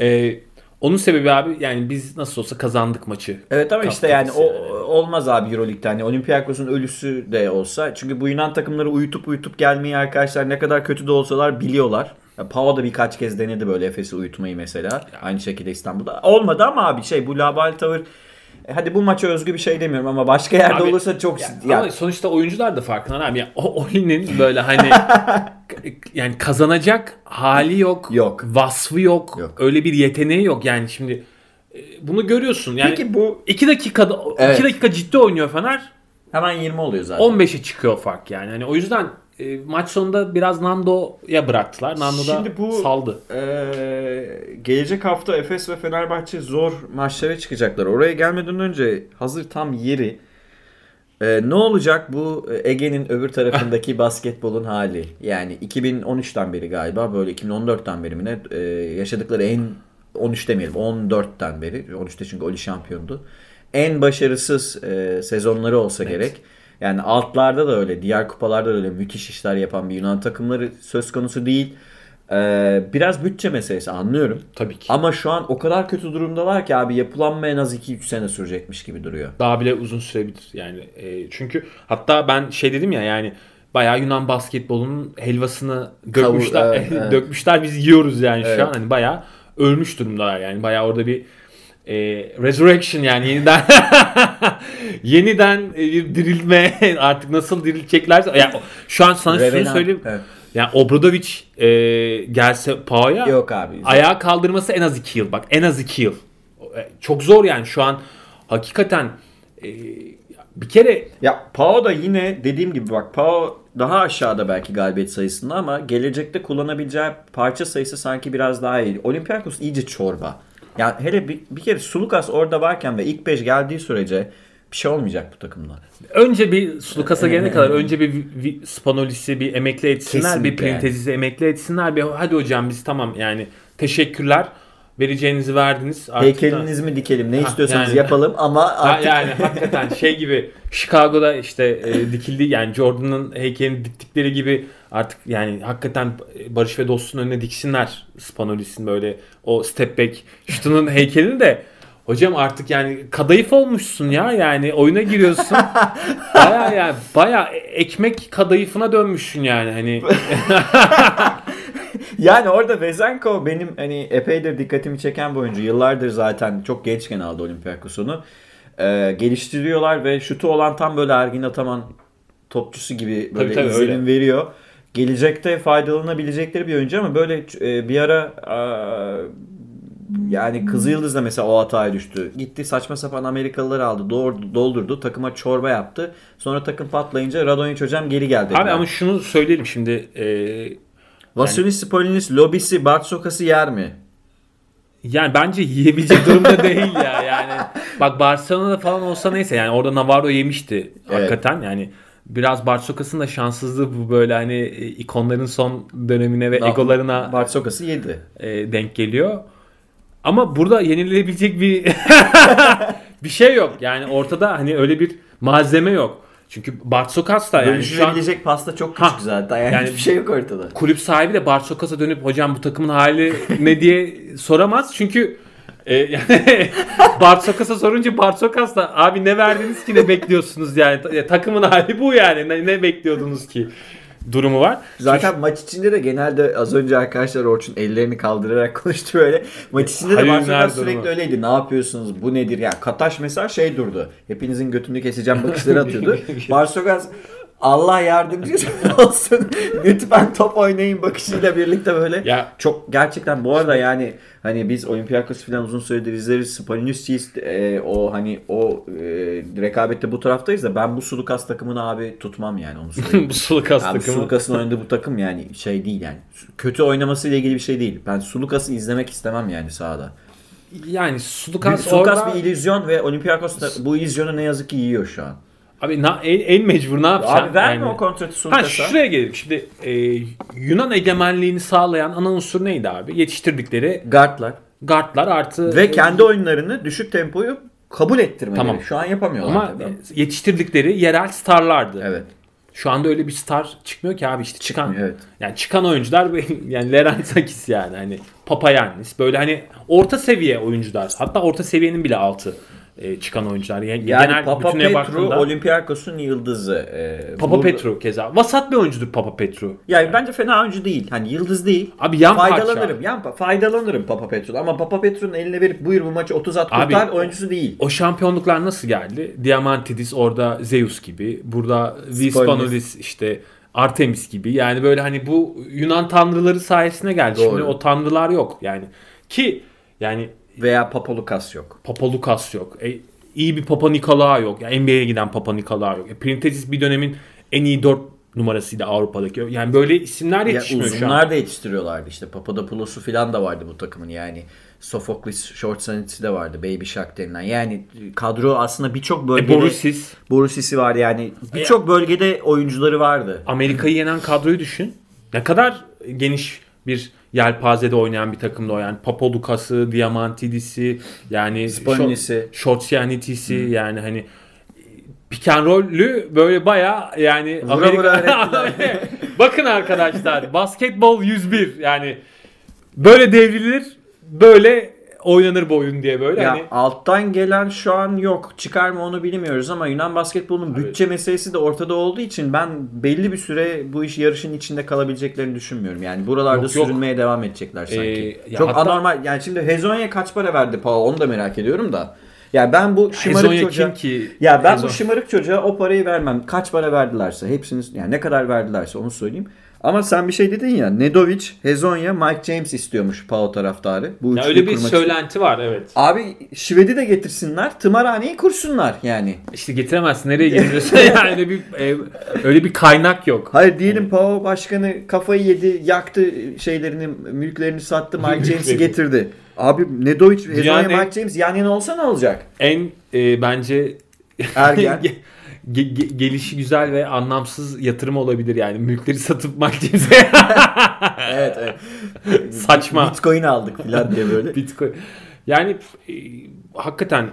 Ee, onun sebebi abi yani biz nasıl olsa kazandık maçı. Evet ama işte yani kapısı o yani. olmaz abi Euroleague'de. Hani Olympiakos'un ölüsü de olsa. Çünkü bu Yunan takımları uyutup uyutup gelmeyi arkadaşlar ne kadar kötü de olsalar biliyorlar. Ya Pau da birkaç kez denedi böyle Efes'i uyutmayı mesela. Aynı şekilde İstanbul'da. Olmadı ama abi şey bu labali tavır e, hadi bu maça özgü bir şey demiyorum ama başka yerde Abi, olursa çok Ya, ya, Ama sonuçta oyuncular da farkında abi. Yani o oyunun böyle hani yani kazanacak hali yok. Yok. Vasfı yok. Yok. Öyle bir yeteneği yok. Yani şimdi e, bunu görüyorsun. Yani Peki bu 2 dakikada 2 Evet. dakika ciddi oynuyor Fener. hemen 20 oluyor zaten. 15'e çıkıyor fark yani. Hani o yüzden e, maç sonunda biraz Nando'ya bıraktılar. Nando da Şimdi bu- saldı. Ee, gelecek hafta Efes ve Fenerbahçe zor maçlara çıkacaklar. Oraya gelmeden önce hazır tam yeri. Ee, ne olacak bu Ege'nin öbür tarafındaki basketbolun hali? Yani 2013'ten beri galiba böyle 2014'ten beri mi ne e, yaşadıkları en 13 demeyelim 14'ten beri 13'te çünkü Oli şampiyondu. En başarısız e, sezonları olsa gerek. Yani altlarda da öyle, diğer kupalarda da öyle müthiş işler yapan bir Yunan takımları söz konusu değil. Ee, biraz bütçe meselesi anlıyorum. Tabii ki. Ama şu an o kadar kötü durumdalar ki abi yapılanma en az 2-3 sene sürecekmiş gibi duruyor. Daha bile uzun sürebilir yani. E, çünkü hatta ben şey dedim ya yani bayağı Yunan basketbolunun helvasını dökmüşler. evet, evet. dökmüşler biz yiyoruz yani Evet. şu an hani bayağı ölmüş durumdalar yani. Bayağı orada bir e, resurrection yani yeniden yeniden e, bir dirilme artık nasıl dirileceklerse yani şu an sana şunu Revenant, söyleyeyim. evet. Yani Obradovic e, gelse Pau'ya Yok abi. ayağa kaldırması en az 2 yıl. Bak en az 2 yıl. E, Çok zor yani şu an hakikaten e, bir kere Ya Pau da yine dediğim gibi bak Pau daha aşağıda belki galibiyet sayısında ama gelecekte kullanabileceği parça sayısı sanki biraz daha iyi. Olympiakos iyice çorba. Yani hele bir, bir kere Sulukas orada varken ve ilk 5 geldiği sürece bir şey olmayacak bu takımda. önce bir Sulukas'a gelene kadar önce bir vi- Spanolisi bir emekli etsinler, bir Kesinlikle yani. Printezis'i emekli etsinler. Bir hadi hocam biz tamam yani teşekkürler. Vereceğinizi verdiniz. Artık da- Heykelinizi mi dikelim ne Ha, istiyorsanız yani. yapalım ama Ha, artık yani hakikaten şey gibi Chicago'da işte e, dikildi yani Jordan'ın heykelini diktikleri gibi artık yani hakikaten Barış ve Dost'un önüne diksinler Spanolis'in böyle o step back şutunun heykelini de hocam artık yani kadayıf olmuşsun ya yani oyuna giriyorsun baya yani baya ekmek kadayıfına dönmüşsün yani hani Yani orada Vezenko benim hani epeydir dikkatimi çeken bir oyuncu. Yıllardır zaten çok gençken aldı Olympiakos'unu. Ee, geliştiriyorlar ve şutu olan tam böyle Ergin Ataman topçusu gibi böyle Tabii, tabii, izlenim öyle. veriyor. Gelecekte faydalanabilecekleri bir oyuncu ama böyle e, bir ara aa, yani Kızılyıldız da mesela o hataya düştü. Gitti saçma sapan Amerikalıları aldı. Doğurdu, doldurdu. Takıma çorba yaptı. Sonra takım patlayınca Radonjic hocam geri geldi. abi ama şunu söyleyelim şimdi e, Vasilis Spolinis lobisi Bartsokas'ı yer mi? Yani bence yiyebilecek durumda değil ya yani. Bak Barcelona'da falan olsa neyse yani orada Navarro yemişti hakikaten yani. Biraz Barçokas'ın da şanssızlığı bu böyle hani e, ikonların son dönemine ve egolarına Bartsokas'ı yedi. e, denk geliyor. Ama burada yenilebilecek bir bir şey yok. Yani ortada hani öyle bir malzeme yok. Çünkü Bartsokas da yani şu an pasta çok küçük Ha, zaten. Yani, yani- hiçbir şey yok ortada. kulüp sahibi de Barçokas'a dönüp hocam bu takımın hali ne diye soramaz. Çünkü E, yani Bartsokas'a sorunca Bartsokas da abi ne verdiniz ki ne bekliyorsunuz yani Ta- takımın hali bu yani ne, ne bekliyordunuz ki durumu var. Zaten maç içinde de genelde az önce arkadaşlar Orçun ellerini kaldırarak konuştu böyle. Maç içinde de Barcelona sürekli durumu? öyleydi. Ne yapıyorsunuz? Bu nedir? Yani Kataş mesela şey durdu. Hepinizin götünü keseceğim bakışları atıyordu. Barcelona Allah yardımcısı olsun. Lütfen top oynayın bakışıyla birlikte böyle. Ya Çok gerçekten bu arada yani hani biz Olympiakos falan uzun süredir izleriz. Spanulisçiyiz. E, o hani o e, rekabette bu taraftayız da ben bu Sulukas takımını abi tutmam yani onu söyleyeyim. bu Sulukas Abi takımı. Sulukas'ın oynadığı bu takım yani şey değil yani. Kötü oynamasıyla ilgili bir şey değil. Ben Sulukas'ı izlemek istemem yani sahada. Yani Sulukas Sulukas orada... bir illüzyon ve Olympiakos da bu illüzyonu ne yazık ki yiyor şu an. Abi na, en, en mecbur ne yapacaksın? Abi verme Yani- o kontratı Ha Sulukas'a. şuraya gelelim. Şimdi e, Yunan egemenliğini sağlayan ana unsur neydi abi? Yetiştirdikleri Guardlar. guardlar artı Ve kendi oyunlarını düşük tempoyu kabul ettirmeleri. Tamam. Şu an yapamıyorlar. ama tabii. yetiştirdikleri yerel starlardı. Evet. Şu anda öyle bir star çıkmıyor ki abi işte çıkan. Çıkmıyor, evet. Yani çıkan oyuncular yani Lerantakis yani hani Papayannis böyle hani orta seviye oyuncular. Hatta orta seviyenin bile altı e, çıkan oyuncular. Yani, Yani genel Papa Petru baktığında Olympiakos'un yıldızı. Ee, Papa burada- Petru keza. Vasat bir oyuncudur Papa Petru. Yani bence fena oyuncu değil. Hani yıldız değil. Abi yan faydalanırım. parça. Yan, faydalanırım Papa Petru'dan ama Papa Petru'nun eline verip buyur bu maçı 30 at Abi, kurtar oyuncusu değil. O şampiyonluklar nasıl geldi? Diamantidis orada Zeus gibi. Burada Vispanodis işte Artemis gibi. Yani böyle hani bu Yunan tanrıları sayesinde geldi. Doğru. Şimdi o tanrılar yok yani. Ki yani Veya Papa Lucas yok. Papa Lukas yok. E, iyi bir Papa Nikolaou yok. Yani NBA'ye giden Papa Nikolaou yok. E, Printezis bir dönemin en iyi 4 numarasıydı Avrupa'daki. Yani böyle isimler Ya yetişmiyor şu an. uzunlar da yetiştiriyorlardı işte. Papadopoulos'u falan da vardı bu takımın yani. Sophocles Short Sanity'si de vardı. Baby Shark denilen. Yani kadro aslında birçok E, bölgede... Borussis. Borusis'i var yani. Birçok bölgede oyuncuları vardı. Amerika'yı yenen kadroyu düşün. Ne kadar geniş bir yelpazede oynayan bir takımda o yani. Papadukas'ı, Diamantidis'i yani Spolinis'i. Shortsianitis'i yani hani pick and roll'ü böyle baya yani Vura vura öğrettiler. Bakın arkadaşlar basketbol 101 yani böyle devrilir böyle oynanır bu oyun diye böyle Ya hani alttan gelen şu an yok. Çıkar mı onu bilmiyoruz ama Yunan basketbolunun bütçe meselesi de ortada olduğu için ben belli bir süre bu iş yarışın içinde kalabileceklerini düşünmüyorum. Yani buralarda Yok, yok. sürünmeye devam edecekler sanki. Ee, Çok hatta- anormal. Yani şimdi Hezonya kaç para verdi Paul onu da merak ediyorum da. Ya ben bu şımarık Hezonya çocuğa... ki? Ya ben Hezon- bu şımarık çocuğa o parayı vermem. Kaç para verdilerse hepsini yani ne kadar verdilerse onu söyleyeyim. Ama sen bir şey dedin ya Nedovic, Hezonya, Mike James istiyormuş Pau taraftarı. Bu Ya öyle bir kurmak için. söylenti var evet. Abi Şved'i de getirsinler. Tımarhaneyi kursunlar yani. İşte getiremezsin. Nereye getiriyorsun? yani öyle bir e, öyle bir kaynak yok. Hayır diyelim Pau başkanı kafayı yedi, yaktı şeylerini, mülklerini sattı, Mike James'i getirdi. Abi Nedovic, Hezonya, en- Mike James yan yana olsa ne olacak? En e, bence Ergen. ge- ge- ge- gelişi güzel ve anlamsız yatırım olabilir yani. Mülkleri satıp Martinez'e evet, evet. Saçma. Bitcoin aldık falan diye böyle. Bitcoin. Yani e, hakikaten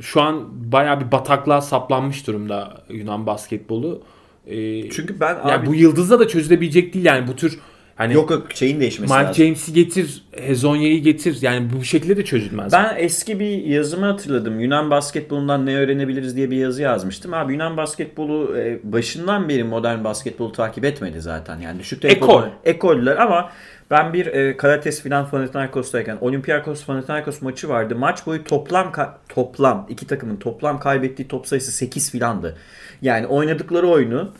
şu an bayağı bir bataklığa saplanmış durumda Yunan basketbolu. E, Çünkü ben yani abi bu yıldızla da çözülebilecek değil yani bu tür hani yok yok şeyin değişmesi Mike lazım. James'i getir, Hezonya'yı getir. Yani bu şekilde de çözülmez. Ben eski bir yazımı hatırladım. Yunan basketbolundan ne öğrenebiliriz diye bir yazı yazmıştım. Abi Yunan basketbolu e, başından beri modern basketbolu takip etmedi zaten. Yani düşük tempo Ekol. Ekoller ama ben bir e, Karates filan Panathinaikos'tayken Olympiakos Panathinaikos maçı vardı. Maç boyu toplam ka- toplam iki takımın toplam kaybettiği top sayısı 8 filandı. Yani oynadıkları oyunu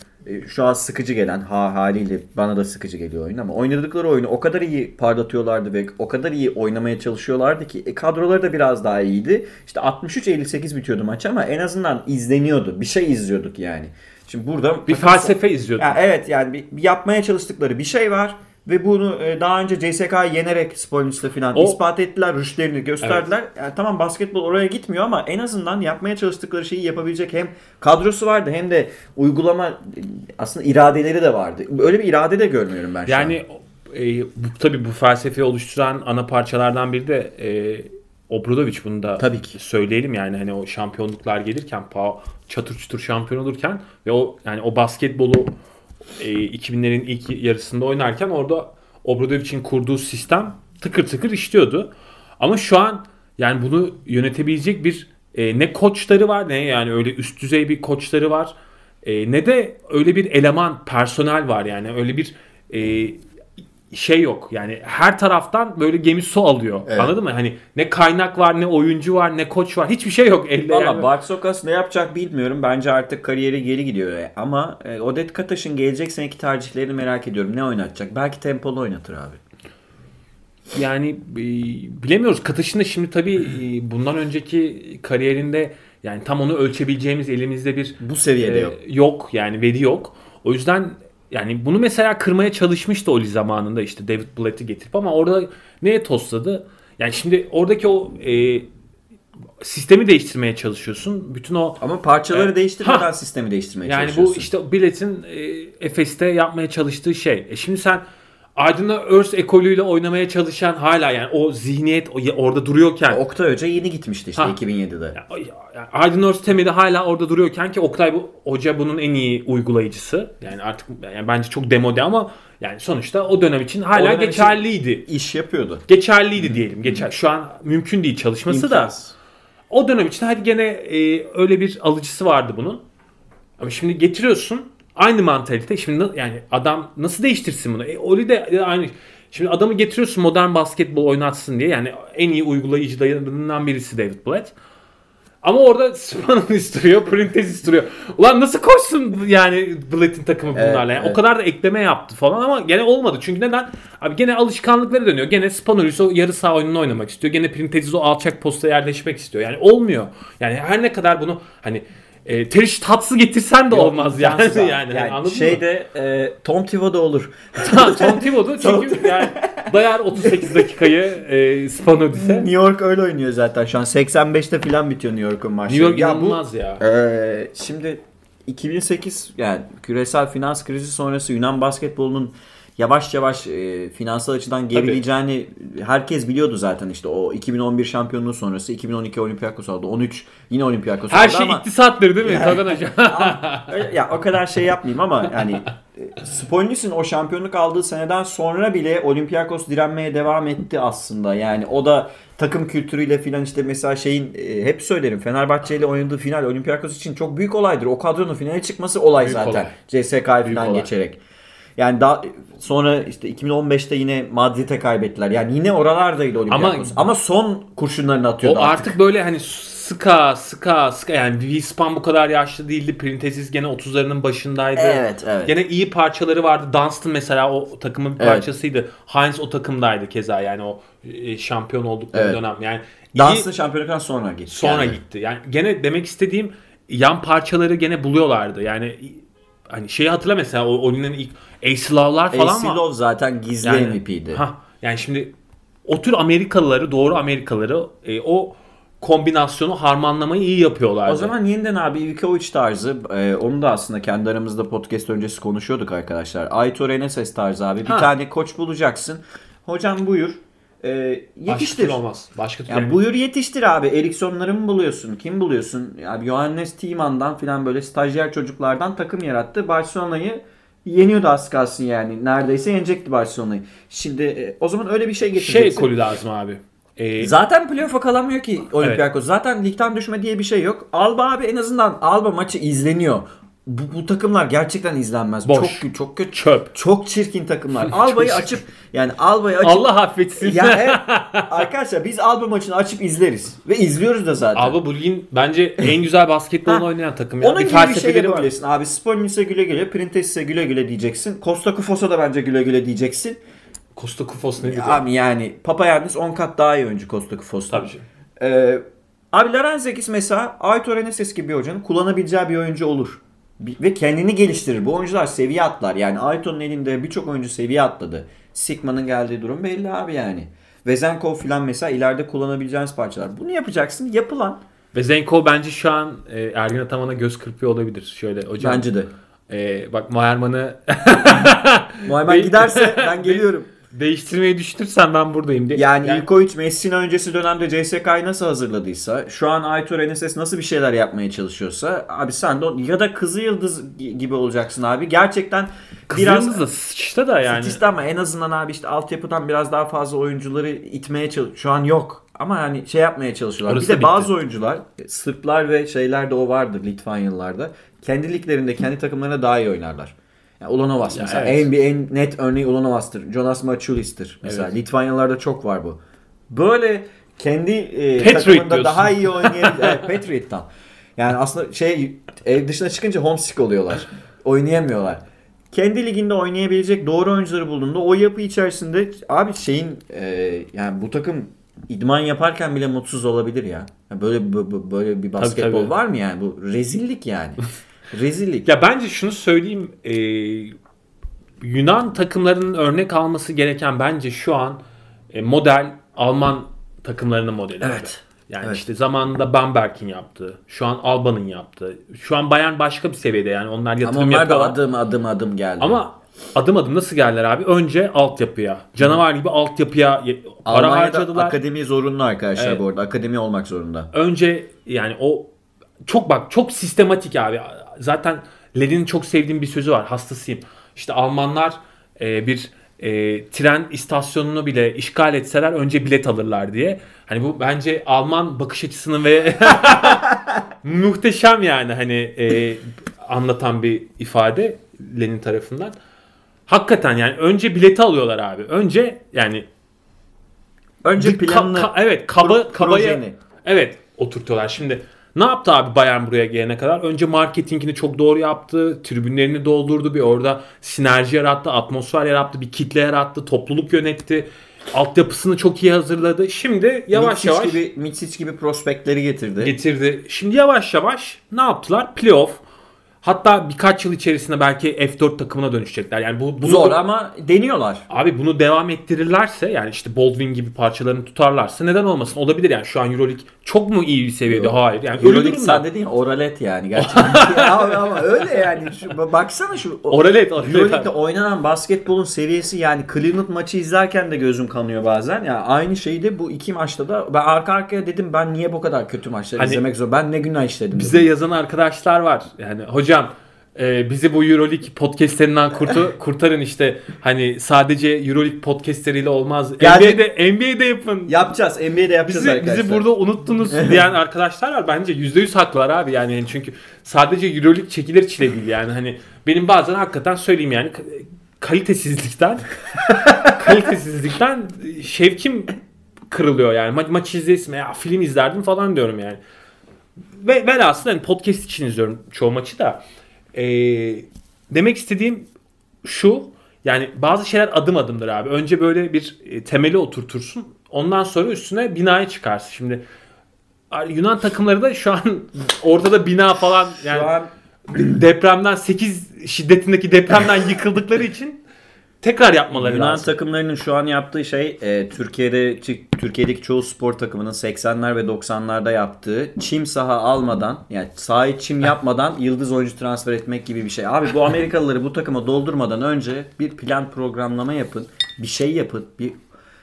şu an sıkıcı gelen ha haliyle bana da sıkıcı geliyor oyun ama oynadıkları oyunu o kadar iyi parlatıyorlardı ve o kadar iyi oynamaya çalışıyorlardı ki e, kadroları da biraz daha iyiydi. İşte 63-58 bitiyordu maç ama en azından izleniyordu. Bir şey izliyorduk yani. Şimdi burada bir felsefe izliyordum. ya evet yani bir, bir yapmaya çalıştıkları bir şey var ve bunu e, daha önce CSK'yı yenerek Spoilers'la falan O- ispat ettiler, rüştlerini gösterdiler. Yani tamam basketbol oraya gitmiyor ama en azından yapmaya çalıştıkları şeyi yapabilecek hem kadrosu vardı hem de uygulama aslında iradeleri de vardı. Öyle bir irade de görmüyorum ben şu an. Yani e, bu, tabii bu felsefeyi oluşturan ana parçalardan biri de e, Obradovic bunu da Tabii ki. söyleyelim yani hani o şampiyonluklar gelirken Pau çatır çutur şampiyon olurken ve o yani o basketbolu e, 2000'lerin ilk yarısında oynarken orada Obradovic'in kurduğu sistem tıkır tıkır işliyordu. Ama şu an yani bunu yönetebilecek bir e, ne koçları var ne yani öyle üst düzey bir koçları var. E, ne de öyle bir eleman, personel var yani öyle bir e, şey yok. Yani her taraftan böyle gemi su alıyor. Evet. Anladın mı? Hani ne kaynak var, ne oyuncu var, ne koç var. Hiçbir şey yok elde. Valla yani. Barsokas ne yapacak bilmiyorum. Bence artık kariyeri geri gidiyor. Ama e, Odet Kataş'ın gelecek seneki tercihlerini merak ediyorum. Ne oynatacak? Belki tempolu oynatır abi. Yani e, bilemiyoruz. Katış'ın da şimdi tabii e, bundan önceki kariyerinde yani tam onu ölçebileceğimiz elimizde bir Bu seviyede e, yok. yok yani veri yok. O yüzden yani bunu mesela kırmaya çalışmıştı Oli zamanında işte David Blatt'i getirip ama orada neye tosladı? Yani şimdi oradaki o e, sistemi değiştirmeye çalışıyorsun. Bütün o Ama parçaları Evet. değiştirmeden Ha. sistemi değiştirmeye yani çalışıyorsun. bu işte Blatt'in e, Efes'te yapmaya çalıştığı şey. E şimdi sen Aydın'a Örs ekolüyle oynamaya çalışan hala yani o zihniyet orada duruyorken Oktay Hoca yeni gitmişti işte Ha. 2007'de. Ya- ya- Aydın Örs temeli hala orada duruyorken ki Oktay bu hoca bunun en iyi uygulayıcısı. Yani artık yani bence çok demode ama yani sonuçta o dönem için hala dönem için- geçerliydi. İş yapıyordu. Geçerliydi diyelim. Geçer. Şu an mümkün değil çalışması da. İmkansız. O dönem için hadi gene e, öyle bir alıcısı vardı bunun. Ama şimdi getiriyorsun aynı mantalite. Şimdi yani adam nasıl değiştirsin bunu? E, Oli de aynı. Şimdi adamı getiriyorsun modern basketbol oynatsın diye. Yani en iyi uygulayıcılarından birisi David Blatt. Ama orada Spanulis duruyor, Printezis duruyor. Ulan nasıl koşsun yani Blatt'in takımı bunlarla? Yani evet. O kadar da ekleme yaptı falan ama gene olmadı. Çünkü neden? Abi gene alışkanlıkları dönüyor. Gene Spanulis o yarı saha oyununu oynamak istiyor. Gene Printezis o alçak posta yerleşmek istiyor. Yani olmuyor. Yani her ne kadar bunu hani e, Teriş tatsı getirsen de olmaz yani. Yani, abi. yani, anladın mı? şeyde e, Tom Thibodeau olur. Tom Thibodeau çünkü yani dayar 38 dakikayı e, Spanulis'e. New York öyle oynuyor zaten şu an. 85'te falan bitiyor New York'un maçları. New York Ya bu- inanılmaz ya. Ee, şimdi 2008 yani küresel finans krizi sonrası Yunan basketbolunun yavaş yavaş e, finansal açıdan gerileyeceğini herkes biliyordu zaten işte o 2011 şampiyonluğu sonrası 2012 Olympiakos aldı 13 yine Olympiakos Her aldı şey ama iktisattır değil mi Tagan Hocam? Öyle- ya o kadar şey yapmayayım ama yani e, Spoelnis'in o şampiyonluk aldığı seneden sonra bile Olympiakos direnmeye devam etti aslında. Yani o da takım kültürüyle filan işte mesela şeyin e, hep söylerim Fenerbahçe ile oynadığı final Olympiakos için çok büyük olaydır. O kadronun finale çıkması olay Büyük zaten. olay. Büyük falan geçerek. Yani daha sonra işte 2015'te yine Madrid'e kaybettiler. Yani yine oralardaydı Olympiakos. Ama, son kurşunlarını atıyordu O artık böyle hani sıka sıka sıka yani Wiespan bu kadar yaşlı değildi. Printezis gene 30'larının başındaydı. Evet, evet. Gene iyi parçaları vardı. Dunstan mesela o takımın bir Evet. parçasıydı. Heinz o takımdaydı keza yani o e, şampiyon oldukları Evet. dönem. Yani iyi Dunstan şampiyonluktan sonra geçti. sonra yani. gitti. Yani gene demek istediğim yan parçaları gene buluyorlardı. Yani hani şeyi hatırla mesela o Oli'nin ilk Ace Love'lar falan AC var. Love zaten gizli Yani- MVP'ydi. Ha, yani şimdi o tür Amerikalıları, doğru Amerikalıları e, o kombinasyonu harmanlamayı iyi yapıyorlardı. O zaman yeniden abi Ivkovic tarzı e, onu da aslında kendi aramızda podcast öncesi konuşuyorduk arkadaşlar. Aitor Eneses tarzı abi. Bir Ha. tane koç bulacaksın. Hocam buyur. E, başka yetiştir. türlü olmaz. Başka türlü. Yani buyur yetiştir abi. Ericsson'ları mı buluyorsun? Kim buluyorsun? Abi Johannes Thiemann'dan filan böyle stajyer çocuklardan takım yarattı. Barcelona'yı yeniyordu az kalsın yani. Neredeyse yenecekti Barcelona'yı. Şimdi e, o zaman öyle bir şey şey getireceksin. kolu lazım abi. E, Zaten playoff'a kalamıyor ki Olympiakos. Zaten ligden düşme diye bir şey yok. Alba abi en azından Alba maçı izleniyor. Bu, bu takımlar gerçekten izlenmez. Boş. Çok çok kötü. çöp. Çok çirkin takımlar. Alba'yı açıp yani Alba'yı açıp Allah affetsin. ya evet, arkadaşlar biz Alba maçını açıp izleriz ve izliyoruz da zaten. Abi bu ligin bence en güzel basketbolunu oynayan takım. Ya. Onun bir gibi bir şey felsefeleri var. yapabilirsin. Abi Spolnis'e güle güle, Printes'e güle güle diyeceksin. Costa Kufos'a da bence güle güle diyeceksin. Costa Kufos nedir? ya? Abi yani Papayannis 10 kat daha iyi oyuncu Costa Kufos'tan. Tabii canım. Ee, abi Larenzekis mesela Aitor Eneses gibi bir hocanın kullanabileceği bir oyuncu olur. Ve kendini geliştirir. Bu oyuncular seviye atlar. Yani Aitor'un elinde birçok oyuncu seviye atladı. Sigma'nın geldiği durum belli abi yani. Vezenkov falan mesela ileride kullanabileceğiniz parçalar. Bunu yapacaksın. Yapılan. Ve Zenko bence şu an e, Ergin Ataman'a göz kırpıyor olabilir. Şöyle hocam. Bence de. E, bak Mayerman'ı Değil. giderse ben geliyorum. Değiştirmeyi düşünürsen ben buradayım diye. Yani, Ivkovic Messina öncesi dönemde CSK'yı nasıl hazırladıysa, şu an Aitor Eneses nasıl bir şeyler yapmaya çalışıyorsa, abi sen de ya da Kızı Yıldız gibi olacaksın abi. Gerçekten biraz Biraz da sıçta da yani. statist ama en azından abi işte altyapıdan biraz daha fazla oyuncuları itmeye çalış. Şu an yok. ama hani şey yapmaya çalışıyorlar. Orası bir de bitti. bazı oyuncular Sırplar ve şeylerde o vardır Litvanyalılarda. Kendi liglerinde kendi takımlarına daha iyi oynarlar. Yani Ulanovas Ya mesela evet. en, bir en net örneği Ulanovas'tır. Jonas Machulis'tir mesela. Evet. Litvanyalılarda çok var bu. Böyle kendi e, Patriot takımında diyorsun. daha iyi oynayan evet, Patriot'tan. Yani aslında şey ev dışına çıkınca homesick oluyorlar. Oynayamıyorlar. Kendi liginde oynayabilecek doğru oyuncuları bulduğunda o yapı içerisinde abi şeyin e, yani bu takım idman yaparken bile mutsuz olabilir ya. Ya Böyle bö- bö- böyle bir basketbol tabii. var mı yani? Bu rezillik yani. rezillik. Ya bence şunu söyleyeyim. e, Yunan takımlarının örnek alması gereken bence şu an e, model Alman takımlarının modeli. abi. Evet. Yani Evet. işte zamanında Bamberg'in yaptığı, şu an Alba'nın yaptığı. Şu an Bayern başka bir seviyede yani onlar Ama yatırım onlar da yapıyorlar. adım adım adım geldi. Ama adım adım nasıl geldiler abi? Önce altyapıya. Canavar gibi altyapıya para Almanya'da harcadılar. akademi zorunlu arkadaşlar Evet. bu arada. Akademi olmak zorunda. önce yani o çok bak çok sistematik abi. Zaten Lenin'in çok sevdiğim bir sözü var. Hastasıyım. İşte Almanlar e, bir e, tren istasyonunu bile işgal etseler önce bilet alırlar diye. Hani bu bence Alman bakış açısının ve muhteşem yani hani e, anlatan bir ifade Lenin tarafından. Hakikaten yani önce bileti alıyorlar abi. Önce yani Önce bir ka- planını ka- evet kaba kabaya projeni. evet oturtuyorlar. Şimdi ne yaptı abi Bayern buraya gelene kadar? Önce marketingini çok doğru yaptı. Tribünlerini doldurdu. Bir orada sinerji yarattı, atmosfer yarattı, bir kitle yarattı, topluluk yönetti. Altyapısını çok iyi hazırladı. Şimdi yavaş Mitsic yavaş gibi Mitsic gibi prospektleri getirdi. getirdi. Şimdi yavaş yavaş ne yaptılar? Playoff. Hatta birkaç yıl içerisinde belki F4 takımına dönüşecekler. Yani bu bunu Zor ama deniyorlar. Abi bunu devam ettirirlerse yani işte Baldwin gibi parçalarını tutarlarsa neden olmasın? Olabilir yani şu an Euroleague çok mu iyi bir seviyede? Yok. Hayır. Yani Euroleague durumda. sen dedin ya oralet yani gerçekten. abi ama öyle yani. Şu, baksana şu. Oralet, oralet. Euroleague'de oynanan basketbolun seviyesi yani Cleveland maçı izlerken de gözüm kanıyor bazen. Yani aynı şeyi de bu iki maçta da ben arka arkaya dedim ben niye bu kadar kötü maçları Hani izlemek zor. Ben ne günah işledim. Bize dedim. yazan arkadaşlar var. Yani hocam e, bizi bu Euroleague podcastlerinden kurtu, kurtarın işte. Hani sadece Euroleague podcastleriyle olmaz. Geldik. NBA'de, NBA'de yapın. Yapacağız. NBA'de yapacağız Bizi, arkadaşlar. bizi burada unuttunuz diyen arkadaşlar var. Bence %100 haklılar abi yani çünkü sadece Euroleague çekilir çile değil yani hani benim bazen hakikaten söyleyeyim yani kalitesizlikten kalitesizlikten şevkim kırılıyor yani Ma- maç izlesim ya film izlerdim falan diyorum yani. Ve velhasıl hani podcast için izliyorum çoğu maçı da. Ee, demek istediğim şu yani bazı şeyler adım adımdır abi. Önce böyle bir e, temeli oturtursun. Ondan sonra üstüne binayı çıkarsın. Şimdi Yunan takımları da şu an ortada bina falan yani Şu an depremden 8 şiddetindeki depremden yıkıldıkları için tekrar yapmaları Yunan lazım. takımlarının şu an yaptığı şey e, Türkiye'de Türkiye'deki çoğu spor takımının 80'ler ve 90'larda yaptığı çim saha almadan yani sahayı çim yapmadan yıldız oyuncu transfer etmek gibi bir şey. Abi bu Amerikalıları bu takıma doldurmadan önce bir plan programlama yapın. Bir şey yapın. Bir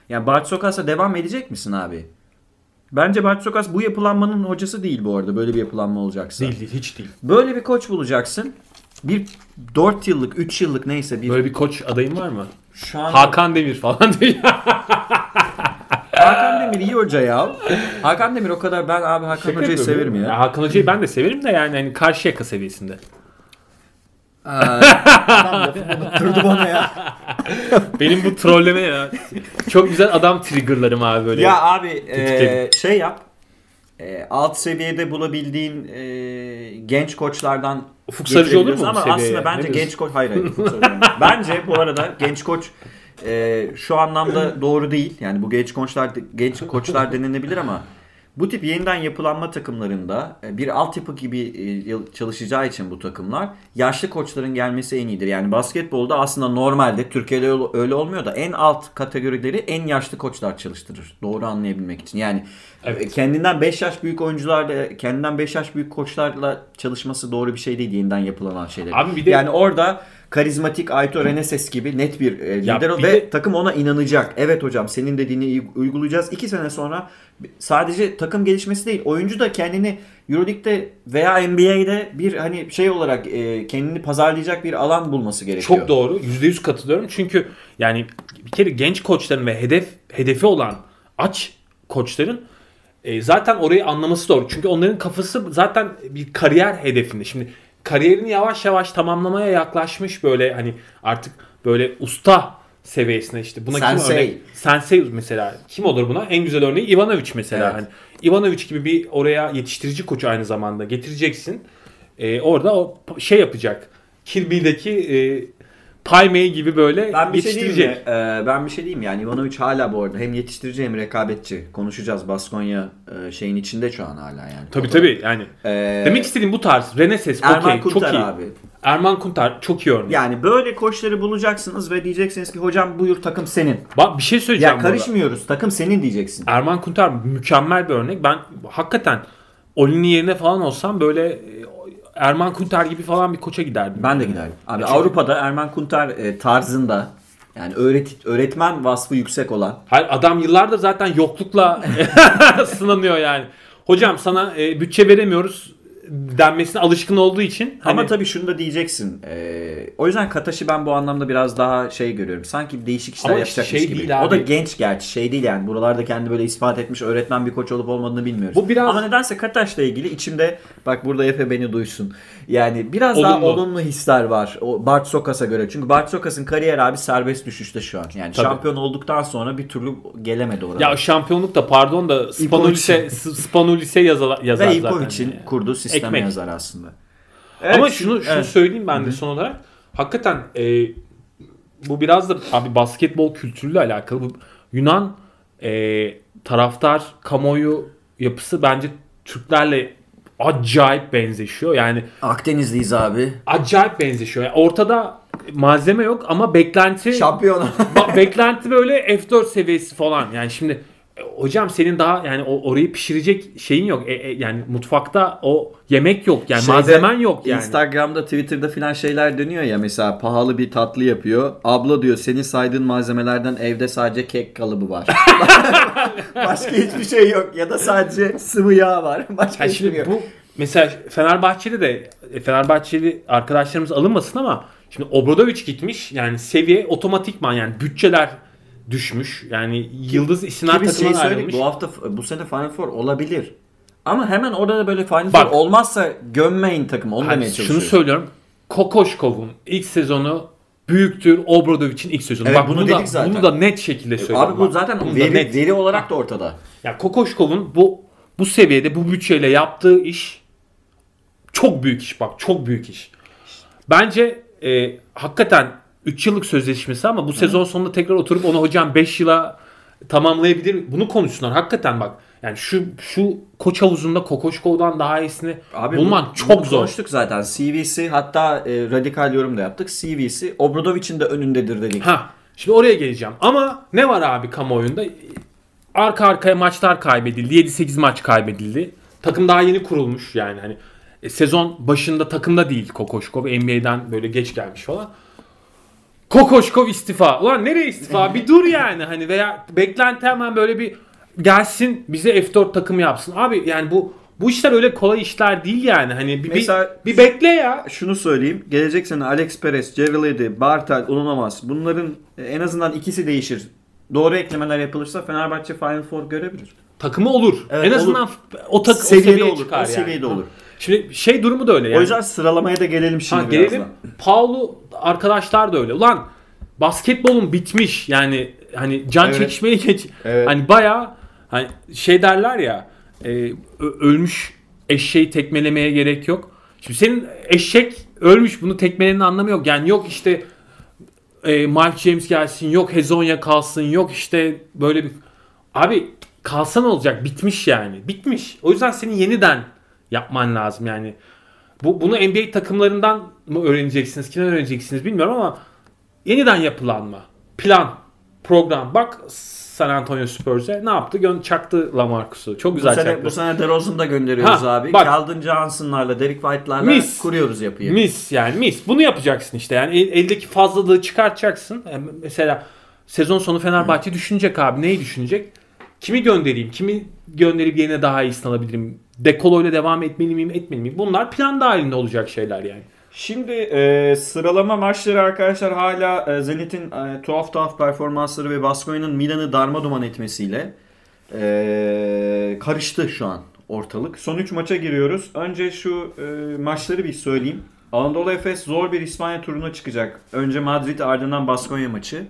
yani Bart Sokas'a devam edecek misin abi? Bence Bart Sokas bu yapılanmanın hocası değil bu arada. Böyle bir yapılanma olacaksa. Değil değil hiç değil. Böyle bir koç bulacaksın. Bir 4 yıllık, 3 yıllık neyse bir Böyle bir koç adayın var mı? şu an Hakan Demir falan diyor. Hakan Demir iyi hoca ya. Hakan Demir o kadar ben abi Hakan Hoca'yı severim ya. Hakan Hoca'yı ben de severim de yani hani karşı yaka seviyesinde. Adam lafı unutturdu bana ya. Benim bu trolleme ya. Çok güzel adam triggerlarım abi böyle. ya abi e, şey yap. E, alt seviyede bulabildiğin e, genç koçlardan Ufuk Sarıcı olur mu ama aslında bence Ne genç koç hayır hayır Ufuk Sarıcı olmaz. bence bu arada genç koç e, şu anlamda doğru değil. Yani bu genç koçlar genç koçlar denilebilir ama bu tip yeniden yapılanma takımlarında e, bir altyapı gibi e, çalışacağı için bu takımlar yaşlı koçların gelmesi en iyidir. Yani basketbolda aslında normalde Türkiye'de öyle- olmuyor da en alt kategorileri en yaşlı koçlar çalıştırır. Doğru anlayabilmek için. Yani Evet. e, kendinden 5 yaş büyük oyuncularla kendinden 5 yaş büyük koçlarla çalışması doğru bir şey değil yeniden yapılan şeyler. Abi bir de- yani orada karizmatik Aitor Reneses gibi net bir e, lider bir ve de- takım ona inanacak. Evet hocam senin dediğini uygulayacağız. 2 sene sonra sadece takım gelişmesi değil oyuncu da kendini Euroleague'de veya NBA'de bir hani şey olarak e, kendini pazarlayacak bir alan bulması gerekiyor. Çok doğru. %100 katılıyorum. Çünkü yani bir kere genç koçların ve hedef hedefi olan aç koçların e, zaten orayı anlaması doğru. Çünkü onların kafası zaten bir kariyer hedefinde. Şimdi kariyerini yavaş yavaş tamamlamaya yaklaşmış böyle hani artık böyle usta seviyesine işte. Buna Sensei. kim örnek? Sensei mesela. Kim olur buna? En güzel örneği Ivanovic mesela. Evet. Hani Ivanovic gibi bir oraya yetiştirici koçu aynı zamanda getireceksin. E, orada o şey yapacak. Kill Bill'deki e, Palme'yi gibi böyle Ben bir şey diyeyim mi? yetiştirecek. Ee, ben bir şey diyeyim yani Ivanovic hala bu arada hem yetiştirici hem rekabetçi. Konuşacağız Baskonya e, şeyin içinde şu an hala yani. Tabii tabii yani. Ee, Demek istediğim bu tarz. Reneses, okey, çok iyi. abi. Erman Kuntar çok iyi örnek. Yani böyle koçları bulacaksınız ve diyeceksiniz ki hocam buyur takım senin. Bak bir şey söyleyeceğim. Ya karışmıyoruz takım senin diyeceksin. Erman Kuntar mükemmel bir örnek. Ben hakikaten Oli'nin yerine falan olsam böyle e, Erman Kuntar gibi falan bir koça giderdim. Ben de giderdim. Abi Çünkü- Avrupa'da Erman Kuntar e, tarzında yani öğret öğretmen vasfı yüksek olan Hayır, adam yıllardır zaten yoklukla sınanıyor yani. Hocam sana e, bütçe veremiyoruz denmesine alışkın olduğu için. Ama hani- tabii şunu da diyeceksin. Ee, o yüzden Kataş'ı ben bu anlamda biraz daha şey görüyorum. Sanki değişik işler Ama yapacakmış şey gibi. değil abi. O da genç gerçi şey değil yani. Buralarda kendi böyle ispat etmiş öğretmen bir koç olup olmadığını bilmiyoruz. Bu biraz- Ama nedense Kataş'la ilgili içimde bak burada Efe beni duysun. Yani biraz daha Olumlu. olumlu hisler var. O Bart Sokas'a göre. Çünkü Bart Sokas'ın kariyer abi serbest düşüşte şu an. Yani Tabii. şampiyon olduktan sonra bir türlü gelemedi oraya. Ya şampiyonluk da pardon da Spanulis'e Spanulis'e yazar, yazar Ve zaten. İpovic'in yani. kurduğu sisteme Ekmek. yazar aslında. Ama şunu şunu evet. söyleyeyim ben de son olarak. Hakikaten e, bu biraz da abi basketbol kültürüyle alakalı. Bu Yunan e, taraftar kamuoyu yapısı bence Türklerle acayip benzeşiyor. Yani Akdenizliyiz abi. acayip benzeşiyor. Yani ortada malzeme yok ama beklenti Şampiyon. Beklenti böyle F4 seviyesi falan. Yani şimdi hocam senin daha yani orayı pişirecek şeyin yok. E, e, yani mutfakta o yemek yok. Yani Şeyde, malzemen yok yani. Instagram'da, Twitter'da filan şeyler dönüyor ya mesela pahalı bir tatlı yapıyor. Abla diyor senin saydığın malzemelerden evde sadece kek kalıbı var. Başka hiçbir şey yok ya da sadece sıvı yağ var. Başka Yani hiçbir şey yok. bu mesela Fenerbahçe'de de e, Fenerbahçeli arkadaşlarımız alınmasın ama şimdi Obradoviç gitmiş yani seviye otomatikman yani bütçeler düşmüş. Yani yıldız isimler biz şey ayrılmış. bu hafta bu sene Final Four olabilir. Ama hemen orada da böyle Final Bak. Four olmazsa gömmeyin takımı onu Hani demeye şunu çalışıyorum. söylüyorum. Kokoşkov'un ilk sezonu büyüktür Obradovic'in ilk sezonu. Evet, Bak bunu bunu, da, dedik zaten. bunu da net şekilde söylüyorum. Abi bu zaten bunu da veri, net. veri olarak da ortada. Ya Kokoşkov'un bu bu seviyede bu bütçeyle yaptığı iş çok büyük iş bak çok büyük iş. Bence e, hakikaten 3 yıllık sözleşmesi ama bu sezon sonunda tekrar oturup onu hocam 5 yıla tamamlayabilir. Bunu konuşsunlar hakikaten bak. Yani şu şu koç havuzunda Kokoşkov'dan daha iyisini bulman bu- çok bunu zor. Konuştuk zaten. CV'si hatta e, radikal yorum da yaptık. CV'si Obradovic'in de önündedir dedik. Ha, şimdi oraya geleceğim. Ama ne var abi kamuoyunda? Arka arkaya maçlar kaybedildi. 7-8 maç kaybedildi. Takım daha yeni kurulmuş yani. Hani e, sezon başında takımda değil Kokoşkov. NBA'den böyle geç gelmiş falan. Kokoşkov istifa. Ulan nereye istifa? bir dur yani. Hani veya beklenti hemen böyle bir gelsin bize F4 takımı yapsın. Abi yani bu bu işler öyle kolay işler değil yani. Hani bir, bir- Mesela- bir, bekle ya. Şunu söyleyeyim. Gelecek sene Alex Perez, Jerry Ledy, Bartel, Ulunomaz bunların e, en azından ikisi değişir. Doğru eklemeler yapılırsa Fenerbahçe Final Four görebilir. Takımı olur. Evet, en azından olur. o tak o seviyede olur. çıkar o yani. seviyede olur. Şimdi şey durumu da öyle yani. O yüzden sıralamaya da gelelim şimdi ha, birazdan. gelelim. Paulo arkadaşlar da öyle. Ulan basketbolun bitmiş. Yani hani can Evet. çekişmeyi geç. Evet. Hani bayağı hani şey derler ya e, ölmüş eşeği tekmelemeye gerek yok. Şimdi senin eşek ölmüş bunu tekmelenin anlamı yok. Yani yok işte e, Mike James gelsin, yok Hezonya kalsın, yok işte böyle bir... Abi kalsa ne olacak? Bitmiş yani. Bitmiş. O yüzden senin yeniden yapman lazım yani. Bu bunu NBA takımlarından mı öğreneceksiniz? Kimden öğreneceksiniz bilmiyorum ama yeniden yapılanma, plan, program. Bak San Antonio Spurs'e ne yaptı? Gön çaktı Lamarcus'u. Çok Bu güzel sene, çaktı. bu sene DeRozan'ı da gönderiyoruz Ha, abi. bak. Keldon Johnson'larla, Derek White'larla Mis. kuruyoruz yapıyı. Mis yani mis. Bunu yapacaksın işte. Yani el- eldeki fazlalığı çıkartacaksın. Yani mesela sezon sonu Fenerbahçe düşünecek abi. Neyi düşünecek? Kimi göndereyim? Kimi gönderip yerine daha iyisini alabilirim? Dekolo ile devam etmeli miyim, etmeli miyim? Bunlar plan dahilinde olacak şeyler yani. Şimdi e, sıralama maçları arkadaşlar hala e, Zenit'in e, tuhaf tuhaf performansları ve Baskonya'nın Milan'ı darma duman etmesiyle Ee, karıştı şu an ortalık. Son 3 maça giriyoruz. Önce şu e, maçları bir söyleyeyim. Anadolu Efes zor bir İspanya turuna çıkacak. Önce Madrid ardından Baskonya maçı.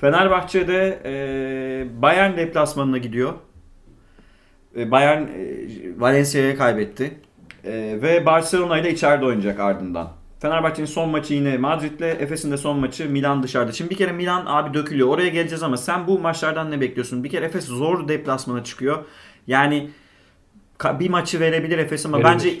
Fenerbahçe'de e, Bayern deplasmanına gidiyor. E, Bayern e, Valencia'ya kaybetti. E, ve Barcelona ile içeride oynayacak ardından. Fenerbahçe'nin son maçı yine Madrid'le, Efes'in de son maçı Milan dışarıda. Şimdi bir kere Milan abi dökülüyor. Oraya geleceğiz ama sen bu maçlardan ne bekliyorsun? Bir kere Efes zor deplasmana çıkıyor. Yani bir maçı verebilir Efes ama Verebilir. bence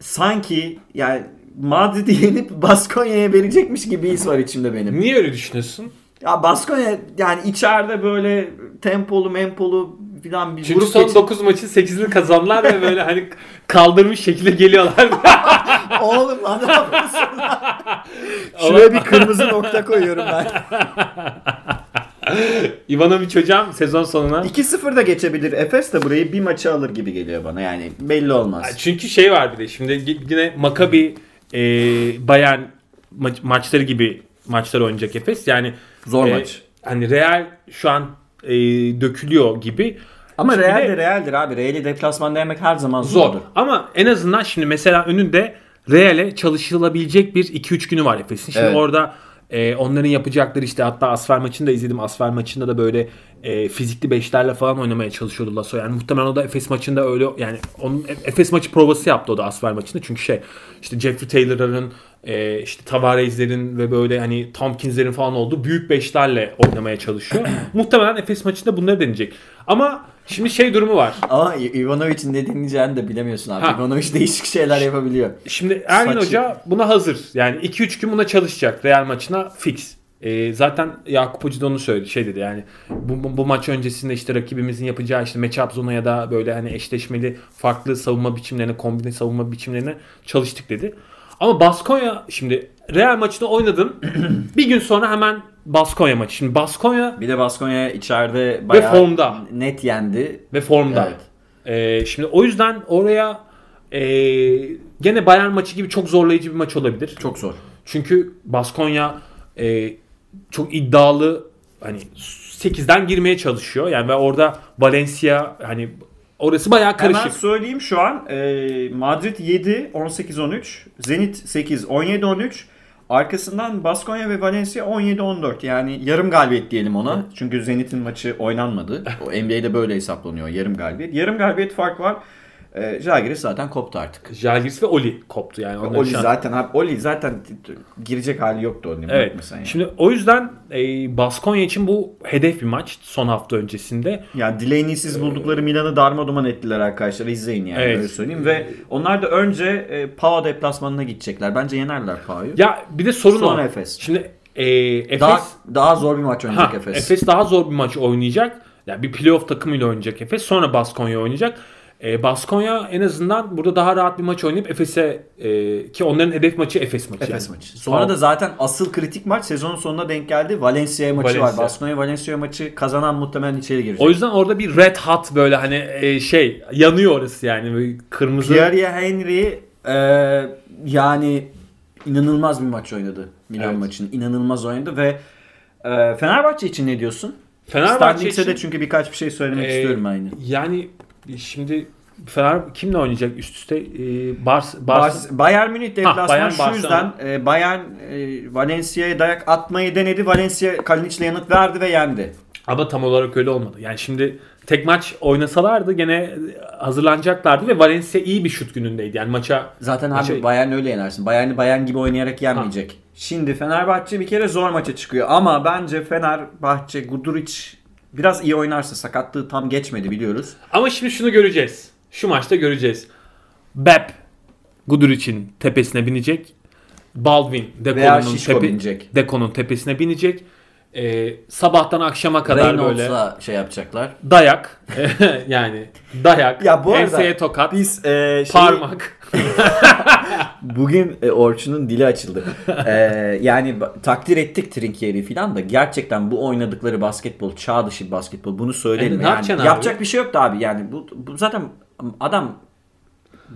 sanki yani Madrid'i yenip Baskonya'ya verecekmiş gibi his var içimde benim. Niye öyle düşünüyorsun? Ya Baskonya yani içeride böyle tempolu mempolu filan bir Çünkü grup son geçip- 9 maçın 8'ini kazandılar ve böyle hani kaldırmış şekilde geliyorlar. Oğlum lan ne yapıyorsun? Şuraya bir kırmızı nokta koyuyorum ben. Ivanovic hocam sezon sonuna. 2-0 da geçebilir. Efes de burayı bir maçı alır gibi geliyor bana. Yani belli olmaz. Çünkü şey var bir de şimdi yine Maccabi e, Bayern ma- maçları gibi maçlar oynayacak Efes. Yani Zor e, maç. Hani Real şu an e, dökülüyor gibi. Ama Şimdi Real de- de Real'dir abi. Real'i deplasmanda yemek her zaman Zor. zordur. Ama en azından şimdi mesela önünde Real'e çalışılabilecek bir 2-3 günü var Efes'in. Şimdi Evet. orada e, onların yapacakları işte hatta Asfer maçını da izledim. Asfer maçında da böyle e, fizikli beşlerle falan oynamaya çalışıyordu Lasso. Yani muhtemelen o da Efes maçında öyle yani onun Efes maçı provası yaptı o da Asfer maçında. Çünkü şey işte Jeffrey Taylor'ın e, işte Tavares'lerin ve böyle hani Tompkins'lerin falan olduğu büyük beşlerle oynamaya çalışıyor. muhtemelen Efes maçında bunları deneyecek. Ama şimdi şey durumu var. Ama Ivanovic'in ne dinleyeceğini de bilemiyorsun abi. Ha. Ivanovic değişik şeyler yapabiliyor. Şimdi Ergin Saçı- Hoca buna hazır. Yani 2-3 gün buna çalışacak. Real maçına fix. Ee, zaten Yakup Hoca da onu söyledi. Şey dedi yani bu, bu, bu maç öncesinde işte rakibimizin yapacağı işte matchup zona ya da böyle hani eşleşmeli farklı savunma biçimlerine, kombine savunma biçimlerine çalıştık dedi. Ama Baskonya şimdi Real maçını oynadın. bir gün sonra hemen Baskonya maçı. Şimdi Baskonya Bir de Baskonya içeride bayağı formda. net yendi. ve formda. Evet. Ee, şimdi o yüzden oraya ee, gene Bayern maçı gibi çok zorlayıcı bir maç olabilir. Çok zor. Çünkü Baskonya e, çok iddialı hani 8'den girmeye çalışıyor. Yani ve orada Valencia hani orası bayağı karışık. Hemen söyleyeyim şu an. e, Madrid 7, 18-13. Zenit 8, 17-13. Arkasından Baskonya ve Valencia 17-14. Yani yarım galibiyet diyelim ona. Çünkü Zenit'in maçı oynanmadı. O NBA'de böyle hesaplanıyor yarım galibiyet. Yarım galibiyet fark var. E, Žalgiris zaten koptu artık. Jalgiris ve Oli koptu yani. Onların Oli şu an- zaten abi Oli zaten girecek hali yoktu onun. Evet. Mesela yani. Şimdi o yüzden e, Baskonya için bu hedef bir maç son hafta öncesinde. Yani Delaney'siz buldukları Milan'ı darmaduman ettiler arkadaşlar. İzleyin yani Evet. öyle söyleyeyim. Ve onlar da önce e, Pau deplasmanına gidecekler. Bence yenerler Pau'yu. Ya bir de sorun Sonra o. Efes. Şimdi e, Efes Daha, daha zor bir maç oynayacak Ha, Efes. Efes. daha zor bir maç oynayacak. Yani bir playoff takımıyla oynayacak Efes. Sonra Baskonya oynayacak. E, Baskonya en azından burada daha rahat bir maç oynayıp Efes'e e, ki onların hedef maçı Efes maçı. Efes yani. maçı. Sonra Tamam. da zaten asıl kritik maç sezonun sonuna denk geldi. Valencia maçı Valencia. var. Baskonya Valencia maçı kazanan muhtemelen içeri girecek. O yüzden orada bir red hot böyle hani e, şey yanıyor orası yani böyle kırmızı. Pierre Henry e, yani inanılmaz bir maç oynadı. Milan Evet. maçını inanılmaz oynadı ve e, Fenerbahçe için ne diyorsun? Fenerbahçe Standings'e için de çünkü birkaç bir şey söylemek e, istiyorum aynı. Yani şimdi Fener kimle oynayacak üst üste? E, Bars, Bars, Bars, Bayern Münih deplasman Bayern, şu Barcelona. yüzden e, Bayern e, Valencia'ya dayak atmayı denedi. Valencia Kalinic'le yanıt verdi ve yendi. Ama tam olarak öyle olmadı. Yani şimdi tek maç oynasalardı gene hazırlanacaklardı ve Valencia iyi bir şut günündeydi. Yani maça Zaten abi Bayern öyle yenersin. Bayern'i Bayern gibi oynayarak yenmeyecek. Şimdi Fenerbahçe bir kere zor maça çıkıyor ama bence Fenerbahçe Guduric biraz iyi oynarsa sakatlığı tam geçmedi biliyoruz. Ama şimdi şunu göreceğiz. Şu maçta göreceğiz. Bep Guduric'in tepesine binecek. Baldwin Deko'nun tepe. Deko'nun tepesine binecek. Ee, sabahtan akşama kadar böyle Reynolds'la şey yapacaklar. dayak yani dayak Ya bu arada enseye tokat Biz e, şey- parmak Bugün e, Orçun'un dili açıldı. E, yani takdir ettik Trinkieri falan da gerçekten bu oynadıkları basketbol çağ dışı basketbol bunu söyleyelim. E, ne yani, yapacaksın abi? yapacak bir şey yoktu abi. Yani bu, bu zaten adam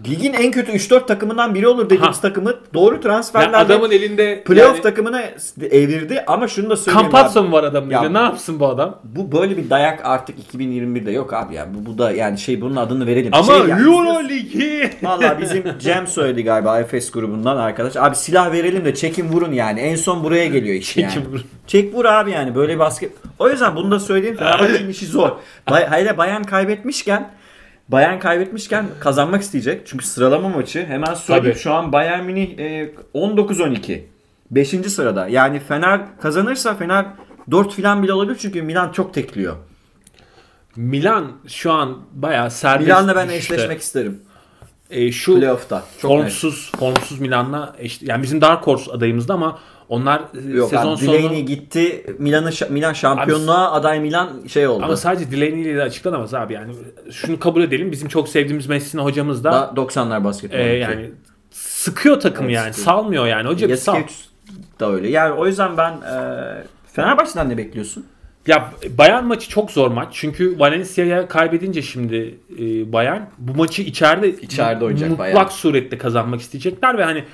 ligin en kötü 3-4 takımından biri olur dediğimiz Ha. takımı doğru Yani transferlerle adamın elinde playoff yani, takımına evirdi ama şunu da söyleyeyim Campazzo mu var adamın Ya elinde? Ne yapsın bu adam? Bu böyle bir dayak artık 2021'de yok abi ya. Bu, bu da yani şey bunun adını verelim. Ama şey yani, Euro Ligi. Valla bizim Cem söyledi galiba Efes grubundan arkadaş. Abi silah verelim de çekin vurun yani. En son buraya geliyor iş yani. Çekin vurun. Çek vur abi yani böyle basket. O yüzden bunu da söyleyeyim. Fenerbahçe'nin işi zor. Bay, hele Bayern kaybetmişken Bayern kaybetmişken kazanmak isteyecek. Çünkü sıralama maçı hemen söyleyeyim. Tabii. Şu an Bayern Münih e, 19-12. 5. sırada. Yani Fener kazanırsa Fener 4 filan bile olabilir çünkü Milan çok tekliyor. Milan şu an bayağı serbest Milan'la ben düşüşte. eşleşmek isterim. E, şu Playoff'ta. Çok net. formsuz formsuz Milan'la eş, yani bizim Dark Horse adayımızda ama onlar e, Yok sezon abi, sonu Delaney gitti. Milan'ı Milan şampiyonluğa aday Milan şey oldu. ama sadece Delaney ile de açıklanamaz abi yani şunu kabul edelim bizim çok sevdiğimiz Messina hocamız da da 90'lar basketbol. e, yani sıkıyor takım Evet, yani sıkıyor. salmıyor yani hoca bir sal. Da öyle. Yani o yüzden ben e, Fenerbahçe'den ne bekliyorsun? Ya Bayern maçı çok zor maç. Çünkü Valencia'ya kaybedince şimdi e, Bayern bu maçı içeride İçeride oynayacak mutlak Bayern. surette kazanmak isteyecekler ve hani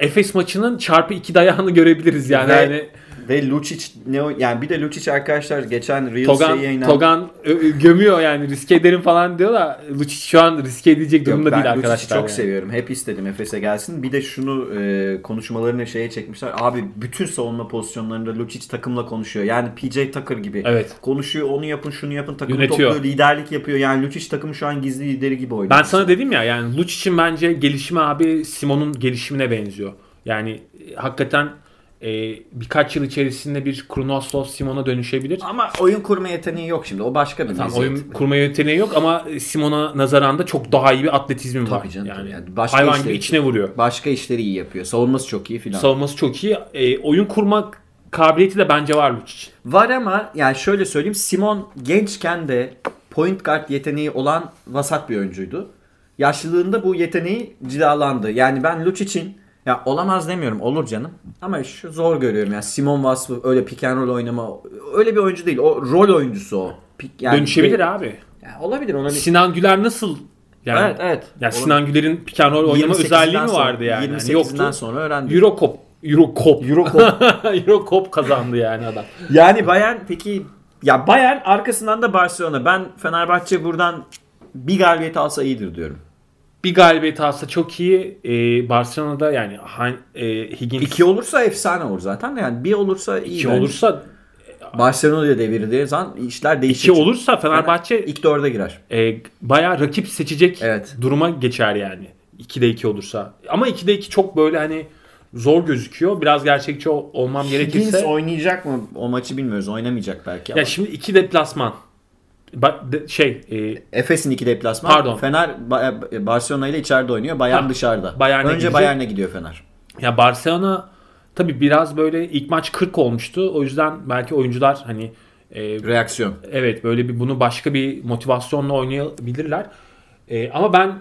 Efes maçının çarpı iki dayağını görebiliriz yani. Ve- hani Ve Lucic ne o- yani bir de Lucic arkadaşlar geçen Reels Togan, şeyi yayınlandı. Togan ö- ö- gömüyor yani riske ederim falan diyor da Lucic şu an riske edecek durumda değil Lucic'i arkadaşlar. çok yani. seviyorum. Hep istedim Efes'e gelsin. Bir de şunu e, konuşmalarını şeye çekmişler. Abi bütün savunma pozisyonlarında Lucic takımla konuşuyor. Yani PJ Tucker gibi. Evet. Konuşuyor, onu yapın, şunu yapın, takımı Yönetiyor. topluyor, liderlik yapıyor. Yani Lucic takımı şu an gizli lideri gibi oynuyor. Ben sana dedim ya yani Lucic'in bence gelişimi abi Simon'un gelişimine benziyor. Yani e, hakikaten e, birkaç yıl içerisinde bir Kronoslav Simon'a dönüşebilir. Ama oyun kurma yeteneği yok şimdi. O başka bir Tam meziyet. oyun kurma yeteneği yok ama Simon'a nazaran da çok daha iyi bir atletizmi var. Tabii canım, yani. Yani başka hayvan işleri- gibi içine vuruyor. Başka işleri iyi yapıyor. Savunması çok iyi filan. Savunması çok iyi. E, oyun kurma kabiliyeti de bence var Lucic. Var ama yani şöyle söyleyeyim. Simon gençken de point guard yeteneği olan vasat bir oyuncuydu. Yaşlılığında bu yeteneği cilalandı. Yani ben Lucic'in ya olamaz demiyorum olur canım. Ama şu zor görüyorum yani Simon vasfı öyle pick and roll oynama öyle bir oyuncu değil. O rol oyuncusu o. Pick- yani Dönüşebilir abi. Yani olabilir olabilir. Sinan Güler nasıl? Yani, evet evet. Ya Sinan Güler'in pick and roll oynama 28'inden özelliği mi vardı yani? yani 28'inden yoktu. sonra öğrendik. Eurocop. Eurocop. Eurocop. Eurocop kazandı yani adam. Yani Bayern peki ya Bayern arkasından da Barcelona. Ben Fenerbahçe buradan bir galibiyet alsa iyidir diyorum. Bir galibiyet alsa çok iyi. Ee, Barcelona'da yani e, Higgins İki olursa efsane olur zaten yani bir olursa iyi. iki bence. olursa Barcelona'ya devirdiği zaman işler değişir. iki olursa Fenerbahçe ilk dörde girer. e, bayağı rakip seçecek Evet. duruma geçer yani. 2'de 2 olursa. Ama 2'de 2 çok böyle hani zor gözüküyor. Biraz gerçekçi ol- olmam Higgins gerekirse. oynayacak mı? O maçı bilmiyoruz. Oynamayacak belki ama. Ya şimdi 2 deplasman. Ba- şey e, Efes'in iki deplasman. Pardon. Fener Ba- Barcelona ile içeride oynuyor. Bayern Ha, dışarıda. Bayern'e Önce gidecek. Bayern'e gidiyor Fener. ya Barcelona tabi biraz böyle ilk maç 40 olmuştu. O yüzden belki oyuncular hani e, Reaksiyon. evet böyle bir bunu başka bir motivasyonla oynayabilirler. E, ama ben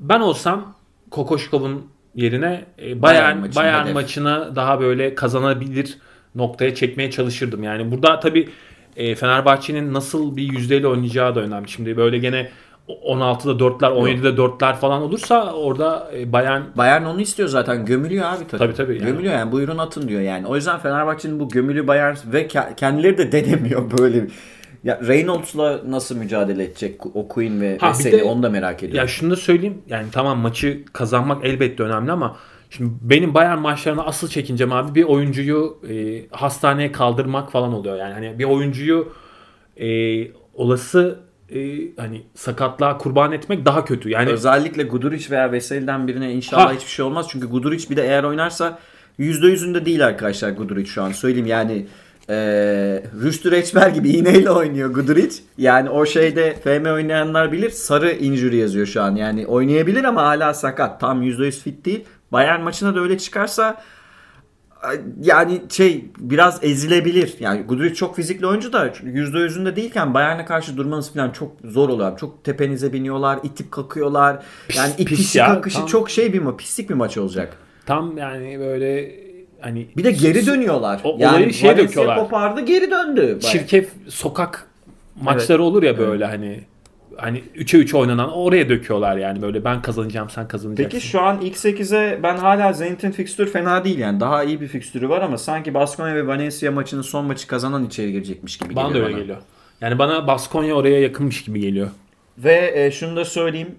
ben olsam Kokoşkov'un yerine e, Bayern Bayern hedef. maçını daha böyle kazanabilir noktaya çekmeye çalışırdım. Yani burada tabi Fenerbahçe'nin nasıl bir yüzdeyle oynayacağı da önemli. Şimdi böyle gene 16'da 4'ler, 17'de 4'ler falan olursa orada e, Bayern Bayern onu istiyor zaten. Gömülüyor abi takım. Tabii, tabii yani. Gömülüyor yani. Buyurun atın diyor yani. O yüzden Fenerbahçe'nin bu gömülü Bayern ve ke- kendileri de denemiyor böyle. bir- Ya Reynolds'la nasıl mücadele edecek o Queen ve Ha, Veseli de- onu da merak ediyorum. Ya şunu da söyleyeyim. Yani tamam maçı kazanmak elbette önemli ama şimdi benim Bayern maçlarına asıl çekincem abi bir oyuncuyu e, hastaneye kaldırmak falan oluyor. Yani hani bir oyuncuyu e, olası e, hani sakatlığa kurban etmek daha kötü. Yani Özellikle Guduric veya Veseli'den birine inşallah Ha. hiçbir şey olmaz. Çünkü Guduric bir de eğer oynarsa %100'ünde değil arkadaşlar Guduric şu an. Söyleyeyim yani e, Rüştü Reçber gibi iğneyle oynuyor Guduric. Yani o şeyde FM oynayanlar bilir. Sarı injury yazıyor şu an. Yani oynayabilir ama hala sakat. Tam %100 fit değil. Bayern maçına da öyle çıkarsa yani şey biraz ezilebilir. Yani Guduric çok fizikli oyuncu da %100'ünde değilken Bayern'e karşı durmanız falan çok zor oluyor. Çok tepenize biniyorlar, itip kakıyorlar. Yani pis itişi ya, kakışı tam- çok şey bir ma pislik bir maç olacak. tam yani böyle hani Bir de geri dönüyorlar. O- yani olayı Valencia döküyorlar. kopardı geri döndü. çirkef sokak maçları olur ya böyle hani hani 3'e 3 oynanan oraya döküyorlar yani böyle ben kazanacağım sen kazanacaksın. Peki şu an ilk 8'e ben hala Zenit'in fikstürü fena değil yani. Daha iyi bir fikstürü var ama sanki Baskonya ve Valencia maçının son maçı kazanan içeri girecekmiş gibi bana geliyor öyle bana. geliyor. Yani bana Baskonya oraya yakınmış gibi geliyor. Ve e, şunu da söyleyeyim.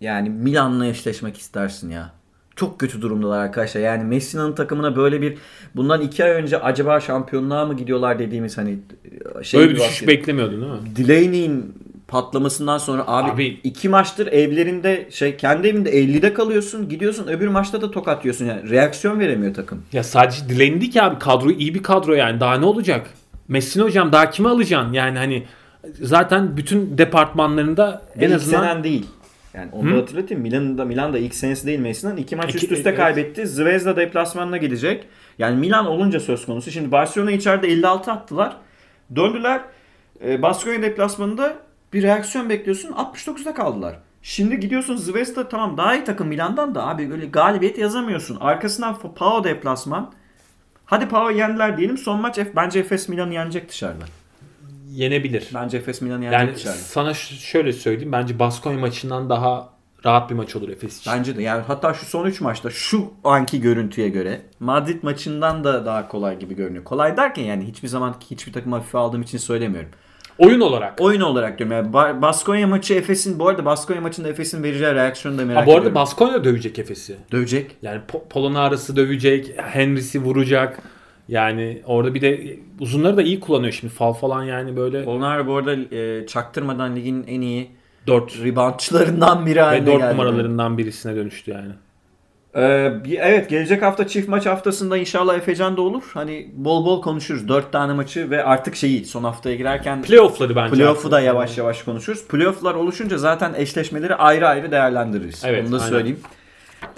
Yani Milan'la eşleşmek istersin ya. Çok kötü durumdalar arkadaşlar. Yani Messi'nin takımına böyle bir bundan iki ay önce acaba şampiyonluğa mı gidiyorlar dediğimiz hani şey Böyle bir düşüş beklemiyordun değil mi? Delaney'in patlamasından sonra abi, Abi- iki maçtır evlerinde şey kendi evinde 50'de kalıyorsun. Gidiyorsun öbür maçta da tokat yiyorsun. Yani reaksiyon veremiyor takım. Ya sadece değil ki abi kadro iyi bir kadro yani daha ne olacak? Messi hocam daha kimi alacaksın? Yani hani zaten bütün departmanlarında en ilk azından senen değil. Yani onu da hatırlatayım. Milan'da Milan'da ilk senesi değil Messi'nin. iki maç İki- üst üste evet. kaybetti. Zvezda deplasmanına gidecek. Yani Milan olunca söz konusu. Şimdi Barcelona içeride 56 attılar. Döndüler. E, Baskonya deplasmanında bir reaksiyon bekliyorsun. 69'da kaldılar. Şimdi gidiyorsun Zvezda tamam daha iyi takım Milan'dan da abi böyle galibiyet yazamıyorsun. Arkasından Pau deplasman. Hadi Pau'u yendiler diyelim. Son maç F- bence Efes Milan'ı yenecek dışarıda. yenebilir. Bence Efes Milan'ı yenecek Yani dışarıda. sana şöyle söyleyeyim bence Baskonya maçından daha rahat bir maç olur Efes için. Bence de yani hatta şu son 3 maçta şu anki görüntüye göre Madrid maçından da daha kolay gibi görünüyor. Kolay derken yani hiçbir zaman hiçbir takım hafife aldığım için söylemiyorum. Oyun olarak. Oyun olarak diyorum yani Ba- Baskonya maçı Efes'in bu arada Baskonya maçında Efes'in vereceği reaksiyonu da merak Ha, bu arada ediyorum. Baskonya dövecek Efes'i. Dövecek. Yani Po- Polonara'sı dövecek, Henry'si vuracak. Yani orada bir de uzunları da iyi kullanıyor şimdi. Fal falan yani böyle Onlar bu arada e, çaktırmadan ligin en iyi 4 reboundçılarından biri ve haline 4 geldi. numaralarından birisine dönüştü yani. Ee, evet gelecek hafta çift maç haftasında inşallah Efecan da olur. Hani bol bol konuşuruz. 4 tane maçı ve artık şeyi son haftaya girerken Playoff'ları bence. Playoff'u da yavaş yavaş konuşuruz. Playoff'lar oluşunca zaten eşleşmeleri ayrı ayrı değerlendiririz. Evet, Onu da aynen. söyleyeyim.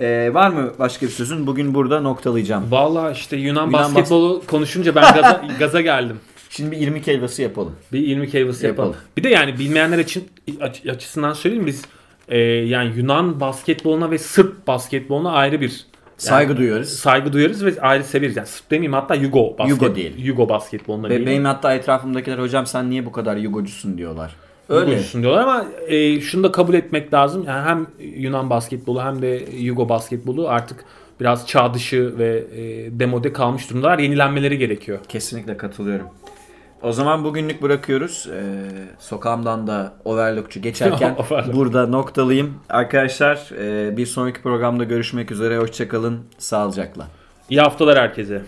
Ee, var mı başka bir sözün? Bugün burada noktalayacağım. Valla işte Yunan, Yunan basketbolu konuşunca ben gaza, gaza geldim. Şimdi bir 20 helvası yapalım. Bir 20 helvası yapalım. Yapalım. Bir de yani bilmeyenler için aç- açısından söyleyeyim biz e, yani Yunan basketboluna ve Sırp basketboluna ayrı bir Saygı duyuyoruz. saygı duyarız ve ayrı severiz. Yani Sırp demeyeyim hatta Yugo basket, Yugo diyelim. Yugo basketboluna Ve diyelim. benim hatta etrafımdakiler hocam sen niye bu kadar yugocusun diyorlar. Öyle. Yugocusun diyorlar ama e, şunu da kabul etmek lazım. Yani hem Yunan basketbolu hem de Yugo basketbolu artık biraz çağ dışı ve e, demode kalmış durumdalar. Yenilenmeleri gerekiyor. Kesinlikle katılıyorum. O zaman bugünlük bırakıyoruz. Ee, sokağımdan da overlockçu geçerken Overlock. burada noktalayayım. Arkadaşlar e, bir sonraki programda görüşmek üzere. Hoşçakalın. Sağlıcakla. İyi haftalar herkese.